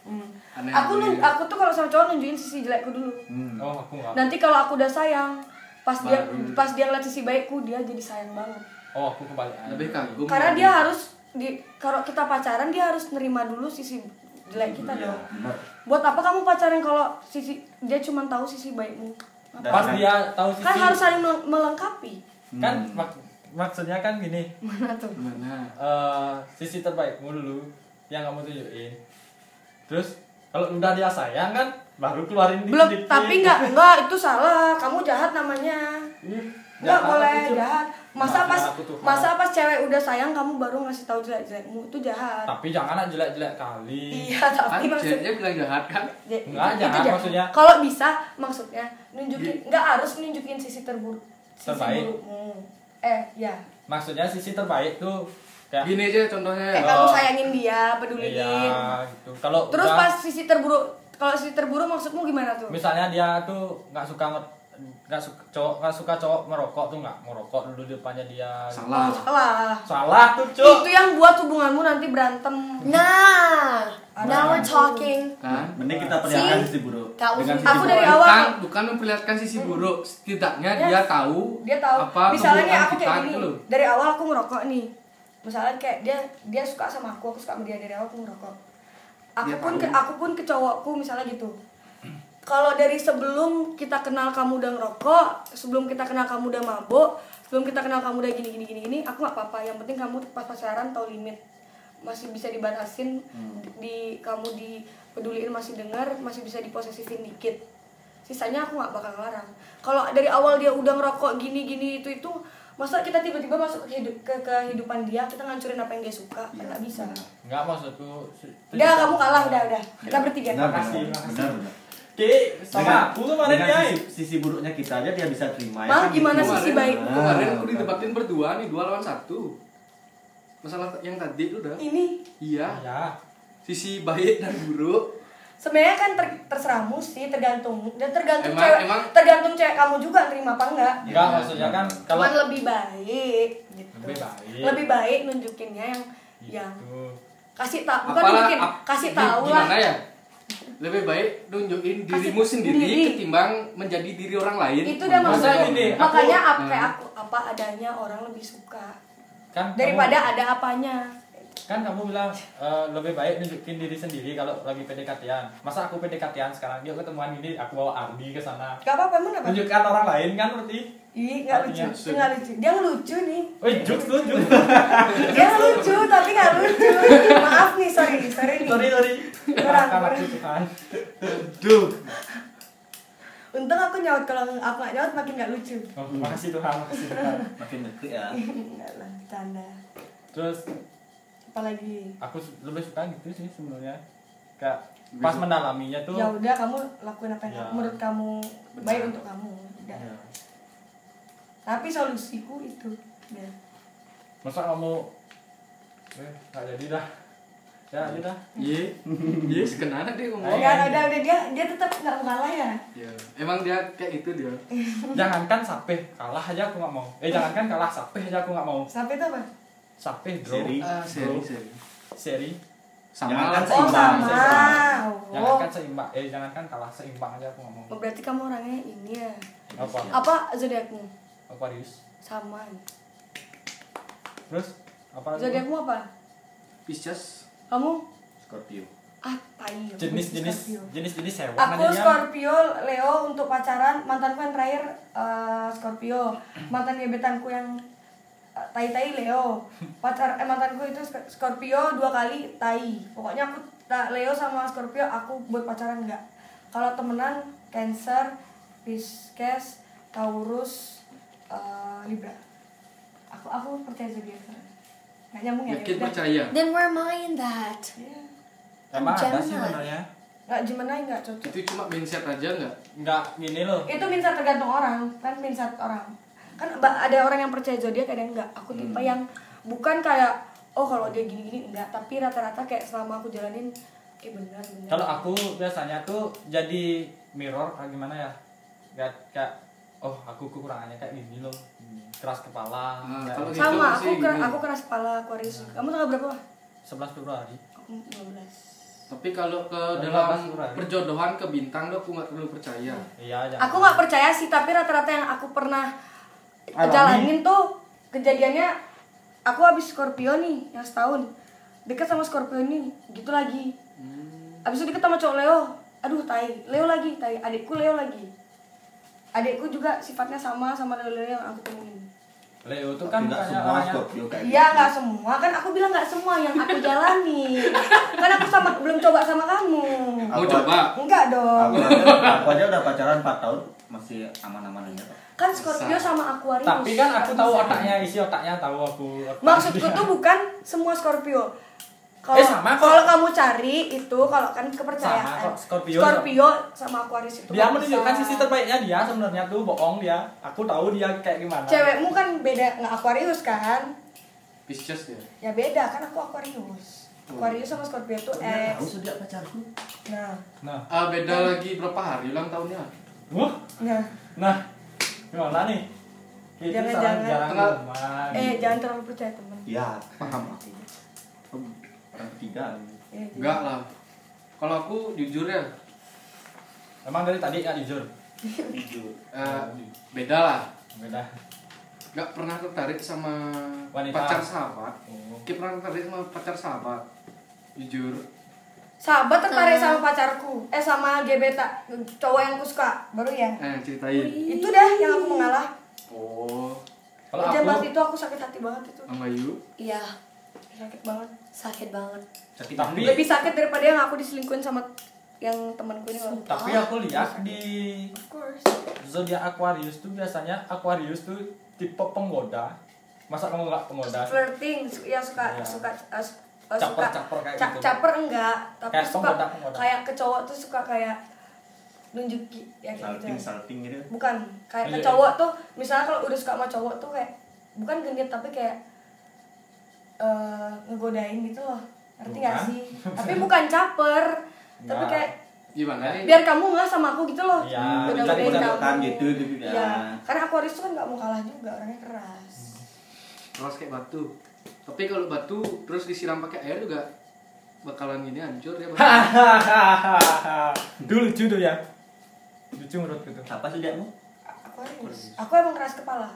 Hmm. aneh. aku nun, aku tuh kalau sama cowok nunjukin sisi jelekku dulu Hmm. oh aku nggak nanti kalau aku udah sayang pas dia Baru. pas dia ngeliat sisi baikku dia jadi sayang banget oh aku kembali lebih kagum. karena lagi. dia harus di kalau kita pacaran dia harus nerima dulu sisi jelek kita Iya, dong benar. buat apa kamu pacaran kalau sisi dia cuma tahu sisi baikmu pas dia tahu sisi Kan harus saling mel- melengkapi. kan Hmm. mak- maksudnya kan gini Mana tuh? Gimana? eh sisi terbaikmu dulu yang kamu tunjukin terus kalau udah dia sayang kan baru keluarin Belum, tapi enggak, enggak itu salah. Kamu jahat namanya. Ih, Enggak jahat boleh jahat. Masa Maafin pas aku tuh, masa pas cewek udah sayang kamu baru ngasih tahu jelek-jelekmu itu jahat. tapi jangan jelek-jelek kali Iya, tapi Kan maksudnya bilang jahat kan? Enggak, itu jahat jahat. maksudnya. Kalau bisa maksudnya nunjukin enggak harus nunjukin sisi terburuk sisi Terbaik. burukmu. Eh, ya. maksudnya sisi terbaik tuh kayak Gini aja contohnya ya. Kayak kamu sayangin dia, peduliin. iya gitu kalau Terus udah- pas sisi terburuk kalau sisi terburuk maksudmu gimana tuh? misalnya dia tuh nggak suka nggak suka cowok nggak suka cowok merokok tuh nggak merokok dulu di depannya dia Salah. Salah. salah tuh cuk Itu yang buat hubunganmu nanti berantem. Nah, now we're talking. Kan? Mending kita perlihatkan sisi buruk. Dengan sisi Aku buruk. dari awal- Bukan, bukan memperlihatkan sisi buruk. Setidaknya Yes. dia tahu Dia tahu. apa Misalnya aku kayak gini. gitu loh. Dari awal aku ngerokok nih. Misalnya kayak dia dia suka sama aku, aku suka sama dia dari awal aku ngerokok. Aku Dia pun tahu. ke, aku pun ke cowokku misalnya gitu. Kalau dari sebelum kita kenal kamu udah ngerokok, sebelum kita kenal kamu udah mabuk, sebelum kita kenal kamu udah gini gini gini gini, aku nggak apa-apa. Yang penting kamu pas pacaran tahu limit, masih bisa dibatasin, di kamu dipeduliin masih dengar, masih bisa diposesifin dikit. Sisanya aku nggak bakal ngelarang. Kalau dari awal dia udah ngerokok gini gini itu itu, masa kita tiba-tiba masuk ke, hidup, ke kehidupan dia, kita ngancurin apa yang dia suka, kan nggak bisa. nggak maksudku Udah kamu kalah udah udah, kita bertiga. Benar, Makasih, benar, makasih. Ki, sama aku kemarin dengan ya sisi, sisi buruknya kita aja dia bisa terima Mal, kan gimana gitu. sisi baik? Kemarin aku didebatin berdua nih, dua lawan satu. Masalah yang tadi itu udah. Ini Iya. ya Sisi baik dan buruk. sebenarnya kan ter, terserahmu sih tergantung dan tergantung Emang- cewek emang- tergantung cewek kamu juga terima apa enggak nggak maksudnya kan kalau cuman lebih baik gitu Lebih baik. lebih baik nunjukinnya yang yang gitu kasih tak bukan Apalah, nunjukin ap- kasih tahu lah Gimana ya? Lebih baik nunjukin Kasih dirimu sendiri sendiri. ketimbang menjadi diri orang lain. itu dia Masa maksudnya gini, aku- makanya ap- Hmm. kayak aku apa adanya orang lebih suka kan daripada kamu, ada apanya kan kamu bilang eh, lebih baik nunjukin diri sendiri kalau lagi PDKT-an masa aku PDKT-an sekarang yuk ketemuan gini aku bawa Ardi ke sana gak apa-apa emang apa tunjukkan orang lain kan berarti Ih, gak lucu, Artinya- gak lucu. Dia ngelucu nih. Wih, juk tuh, juk. Dia lucu, tapi gak lucu. Maaf nih, sorry, sorry nih. sorry, sorry. Aku Tuhan. Duh. Untung aku nyaut, kalau aku gak nyaut makin gak lucu. Oh, makasih Tuhan, makasih Tuhan. Makin ngeklik ya. (laughs) Enggak lah, bercanda. Terus Apalagi. aku lebih suka gitu sih sebenarnya. Kayak pas mendalaminya tuh. Ya udah, kamu lakuin apa yang Ya. menurut kamu baik untuk kamu. Udah. Ya. Tapi solusiku itu. Ya. Masa kamu eh nggak jadi dah. Ya, jadi dah. Iya. Iya, sekenana dia ngomong. Ya, udah, udah, dia dia tetap nggak mau kalah ya. Ya, emang dia kayak itu dia. (laughs) Jangankan sapeh kalah aja aku nggak mau. Eh jangankan kalah sapeh aja aku nggak mau. Sampai itu apa? Sapeh draw. Seri. Ah, seri, seri. Seri. Jangan kan Oh, seimbang. sama. seimbang. Oh. Jangankan seimbang. Eh jangankan kalah seimbang aja aku nggak mau. Oh, berarti kamu orangnya ini ya. Apa? Apa zodiakmu? Aquarius. Sama. Terus apa? Zodiakmu apa? Pisces. Kamu? Scorpio. Ah, tai. Jenis-jenis jenis-jenis hewan Aku aja. Scorpio, Leo untuk pacaran. Mantanku yang terakhir eh, Scorpio. Mantan gebetanku yang eh, tai-tai Leo. Pacar eh, mantanku itu Sc- Scorpio dua kali tai. Pokoknya aku Leo sama Scorpio aku buat pacaran enggak. Kalau temenan Cancer, Pisces, Taurus, eh, Libra. Aku aku percaya zodiak. Nggak nyambung ya? Yakin percaya. Then where am I in that? Iya. Emang ada sih sebenarnya. Nggak Gemini nggak cocok. Itu cuma mindset aja nggak? Enggak gini loh. itu mindset tergantung orang kan mindset orang kan ada orang yang percaya zodiak ada yang enggak aku tipe Hmm. yang bukan kayak oh kalau dia gini gini enggak tapi rata-rata kayak selama aku jalanin eh benar benar Kalau aku biasanya tuh jadi mirror kayak gimana ya? Kayak, kayak oh aku kekurangannya kayak gini loh. Keras kepala. Ah, kayak kalau gitu sama sih aku keras, gini. aku keras kepala Aquarius kamu tanggal berapa 11 Februari. aku 15 Tapi kalau ke Dalam perjodohan ke bintang tuh aku nggak terlalu percaya. Iya, jangan. aku nggak percaya sih tapi rata-rata yang aku pernah Alami. jalanin tuh kejadiannya aku habis Scorpio nih yang setahun deket sama Scorpio nih gitu lagi Hmm. abis itu deket sama cowok Leo aduh tai Leo lagi tai adikku Leo lagi adikku juga sifatnya sama sama Leo yang aku temuin Leo tuh Tapi kan bukannya semua Scorpio kayak Iya gitu. nggak semua. Kan aku bilang nggak semua yang aku jalani. Kan aku sama belum coba sama kamu. Mau Aku- coba? enggak dong. Aku aja, aku aja udah pacaran 4 tahun masih aman-aman aja kok. kan Scorpio sama Aquarius. Tapi kan aku tahu otaknya isi otaknya tahu aku maksudku tuh bukan semua Scorpio kalau Eh, sama kok. kalau kamu cari itu kalau kan kepercayaan. Sama kok, Scorpio. Scorpio sama Aquarius itu dia menunjukkan sisi terbaiknya dia sebenarnya tuh bohong dia. Aku tahu dia kayak gimana. Cewekmu kan beda nggak Aquarius kan? Pisces ya ya beda kan aku Aquarius. Aquarius sama Scorpio tuh Dia eh tahu sejak pacarku. nah. Nah. Ah beda lagi berapa hari ulang tahunnya? Wah. Nah. Nah gimana nih? Itu Jangan- jangan. Tengah- di rumah, eh jangan terlalu percaya temen Iya, paham aku. Orang ketiga. Eh, enggak lah. Kalau aku jujur ya emang dari tadi nggak jujur? (laughs) Eh, beda lah. Beda. Nggak pernah tertarik sama Wanita. pacar sahabat. Oh. Pernah tertarik sama pacar sahabat. Jujur. Sahabat tertarik sama pacarku. Eh sama gebeta cowok yang aku suka. Baru ya? Eh ceritain. Itu dah yang aku mengalah. Oh. Kalau aku itu aku sakit hati banget itu. Sama Yu? Iya, sakit banget sakit banget. Sakit Tapi- lebih sakit daripada yang aku diselingkuhin sama yang temanku ini loh tapi aku lihat di of course zodiak Aquarius tuh biasanya Aquarius tuh tipe penggoda masa kamu nggak penggoda flirting su- ya suka Iya. suka uh, uh, Caper- suka caper kayak ca- gitu. caper enggak tapi Kayak suka penggoda- penggoda. kayak ke cowok tuh suka kayak nunjukin ya kayak salting gitu salting gitu. bukan kayak ke Iya. cowok tuh misalnya kalau udah suka sama cowok tuh kayak bukan genit tapi kayak eh ngegodain gitu loh ngerti gak Bukan. sih tapi bukan caper tapi kayak gimana nih biar kamu nggak sama aku gitu loh Iya, mencari-cari kamu. gitu, gitu, ya. Iya. karena Aquarius tuh kan nggak mau kalah juga orangnya keras keras kayak batu tapi kalau batu terus disiram pakai air juga bakalan gini hancur ya. (laughs) Dulu lucu tuh ya lucu menurutku tuh Siapa sih diamu? Aquarius aku emang keras kepala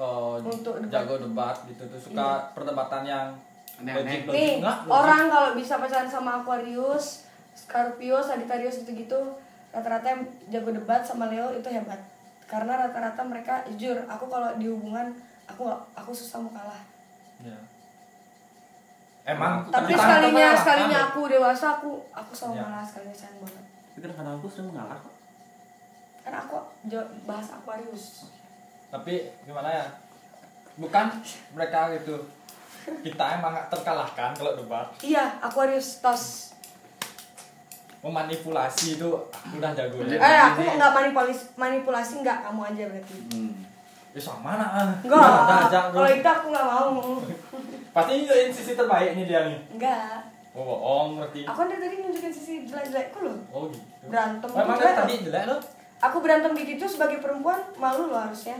oh, Untuk debat. jago debat gitu tuh suka perdebatan yang Aneh-aneh. logik logik nih nggak logik. orang kalau bisa pacaran sama Aquarius Scorpio Sagittarius gitu-gitu rata-rata yang jago debat sama Leo itu hebat karena rata-rata mereka jujur aku kalau di hubungan aku aku susah mau kalah Ya. emang tapi sekalinya kalah, sekalinya aku dewasa aku aku selalu Ya. kalah sekalinya sayang banget Tapi kadang-kadang aku sering mengalah kok. kan aku bahas Aquarius tapi gimana ya? Bukan mereka gitu kita emang terkalahkan kalau debat. Iya Aquarius tos memanipulasi itu udah jago ya. Eh aku nggak manipulasi manipulasi nggak kamu aja berarti. Hmm. ya sama nah ah. enggak bro. kalau itu aku nggak mau. Pasti nunjukin sisi terbaik nih dia nih. Enggak oh bohong ngerti. Aku kan dari tadi nunjukin sisi jelek-jelekku loh. Oh gitu. Berantem. Emang loh. tadi jelek lo aku berantem kayak gitu sebagai perempuan malu loh harusnya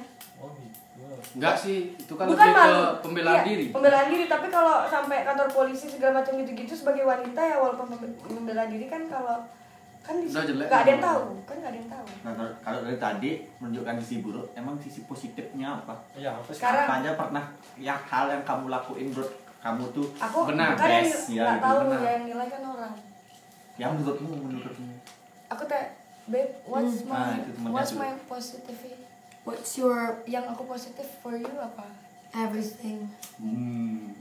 enggak sih itu kan bukan lebih malu ke pembelaan Iya, diri. pembelaan diri. Tapi kalau sampai kantor polisi segala macam gitu-gitu sebagai wanita ya walaupun pembe- pembelaan diri kan kalau kan di Udah jelek. nggak ada yang tahu. Kan nggak ada yang tahu. Nah, kalau- dari tadi menunjukkan sisi buruk, emang sisi positifnya apa? iya apa sih? Sekarang- aja pernah yang hal yang kamu lakuin menurut kamu tuh aku Benar, kan yang best, ya, nggak gitu, tahu benar. ya yang nilai kan orang. Yang menurutmu menurutmu? Aku teh babe what's Hmm. my Ah, temennya what's my positive What's your yang aku positif for you apa everything? hmm.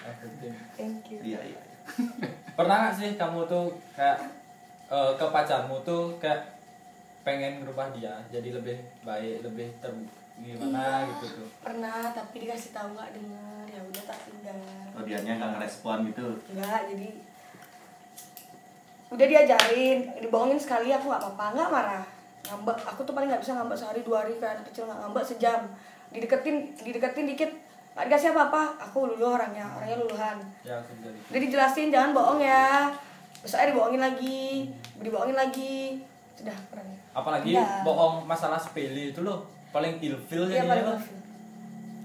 Everything. thank you iya iya (laughs) pernah nggak sih kamu tuh kayak eh, ke pacarmu tuh kayak pengen ngerubah dia jadi lebih baik lebih ter gimana Iya. gitu tuh pernah tapi dikasih tahu nggak dengar ya udah tak tinggal oh dianya nggak ngerespon gitu Enggak, jadi udah diajarin, dibohongin sekali aku nggak apa-apa, nggak marah. Ngambek, aku tuh paling nggak bisa ngambek sehari dua hari kan kecil nggak ngambek sejam. Dideketin, dideketin dikit, nggak dikasih apa-apa. Aku luluh orangnya, orangnya luluhan. ya jadi Udah dijelasin jangan bohong ya. Besoknya dibohongin lagi, dibohongin lagi. Sudah pernah. apalagi Enggak. bohong masalah sepele itu loh paling ilfil Iya jadinya paling loh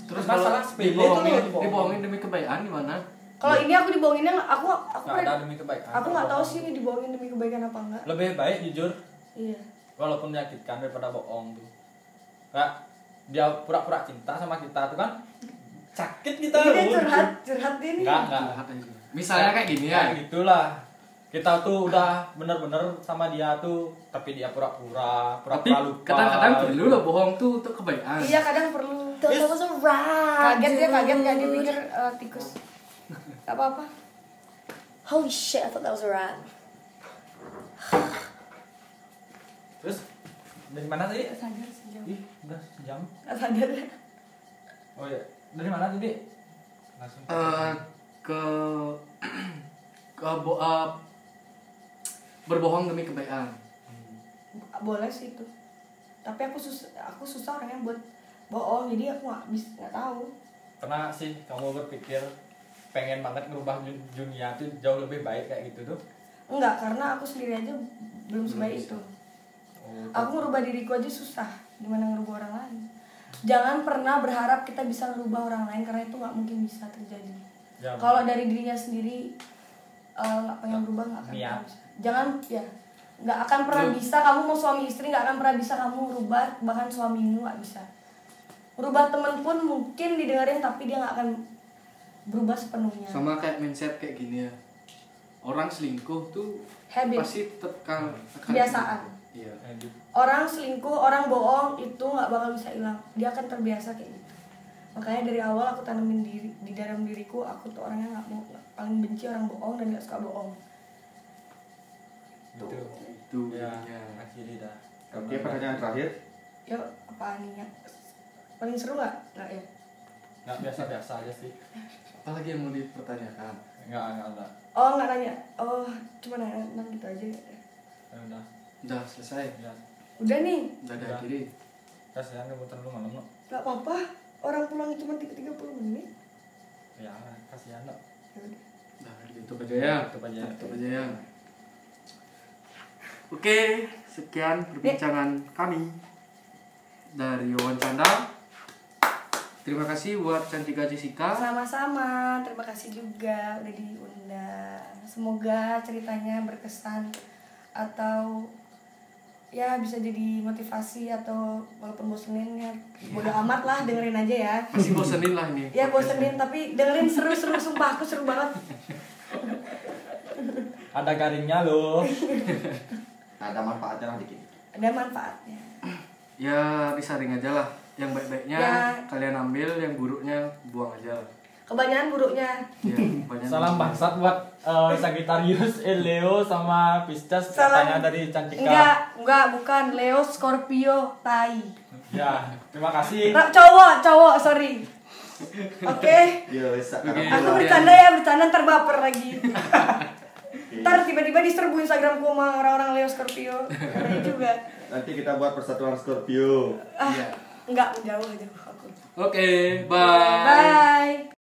terus Masalah sepele itu dibohongin loh, dibohongin. dibohongin demi kebaikan gimana Kalau ini aku dibohonginnya nggak- aku aku nggak ada demi kebaikan aku nggak tahu sih ini dibohongin demi kebaikan apa enggak. lebih baik jujur Iya. Walaupun menyakitkan daripada bohong tuh kayak dia pura-pura cinta sama kita tuh kan sakit kita Ini loh, curhat, curhat dia nih. Enggak, enggak. Curhat aja. misalnya kayak gini ya Kayak gitulah kita tuh udah bener-bener sama dia tuh tapi dia pura-pura pura-pura lupa kadang-kadang perlu loh bohong tuh untuk kebaikan. Iya kadang perlu. Was a rat. Kaget dia kaget gak dia pikir eh, tikus. Gak apa-apa. Holy shit, I thought that was a rat. Terus dari mana tadi sadar sejam. ih udah sejam Gak sadar. oh iya dari mana tadi langsung Eh, ke (clears throat) ke bo- eh, berbohong demi kebaikan. Boleh sih itu. Tapi aku susah aku susah orangnya buat bohong jadi aku nggak bisa nggak tahu. pernah sih kamu berpikir pengen banget ngerubah dun- dunia tuh jauh lebih baik kayak gitu tuh Enggak karena aku sendiri aja belum sebaik itu. Aku ngerubah diriku aja susah. Gimana ngerubah orang lain? Jangan pernah berharap kita bisa ngerubah orang lain karena itu nggak mungkin bisa terjadi. ya, Kalau dari dirinya sendiri eh, nggak pengen berubah nggak akan bisa. Jangan ya nggak akan pernah Lu- bisa kamu mau suami istri nggak akan pernah bisa kamu merubah bahkan suamimu nggak bisa. Merubah temen pun mungkin didengerin tapi dia nggak akan berubah sepenuhnya. Sama kayak mindset kayak gini ya. Orang selingkuh tuh Habit. pasti tekan Kebiasaan. Iya. di- Orang selingkuh, orang bohong itu nggak bakal bisa hilang. Dia akan terbiasa kayak gitu. Makanya dari awal aku tanemin diri di dalam diriku aku tuh orangnya nggak mau paling benci orang bohong dan nggak suka bohong. gitu Itu ya intinya. akhirnya dah Oke, pertanyaan terakhir. Yuk, apa nih ya? Paling seru nggak? Nggak ya? nggak biasa-biasa aja sih Apalagi yang mau dipertanyakan? nggak nggak ada Oh nggak nanya. Oh cuma nanya tentang gitu aja. ya udah Udah selesai. ya Udah nih, Udah Udah. diakhiri. kasihan muter dulu malam no nggak apa-apa. Orang pulang cuma tiga tiga puluh menit. ya kasihan udah. Udah gitu aja ya. Tutup aja. Tutup aja ya. Oke, sekian perbincangan kami dari wawancara. Terima kasih buat Cantika Jessica. Sama-sama, terima kasih juga udah diundang. Semoga ceritanya berkesan atau ya bisa jadi motivasi atau walaupun bosenin ya bodo amat lah dengerin aja ya. Masih bosenin lah ini. Ya bosenin tapi dengerin seru-seru sumpah aku seru banget. ada garingnya loh Ada manfaatnya lah dikit. Ada manfaatnya. Ya disaring aja lah. Yang baik-baiknya Ya. kalian ambil, yang buruknya buang aja. Kebanyakan buruknya. Ya, banyak salam bangsat buat eh, Sagittarius, eh, Leo sama Pisces Salam. katanya dari Cantika Enggak, enggak bukan Leo Scorpio Tai. ya terima kasih Ra- cowok, cowok, sorry. Oke. Yo, bisa. Oke. Aku bercanda ya, bercanda ntar baper lagi. Ntar tiba-tiba diserbu Instagramku sama orang-orang Leo Scorpio. Ada juga. Nanti kita buat persatuan Scorpio. Ah, Iya. enggak jauh jauh aku. Oke, bye. Bye.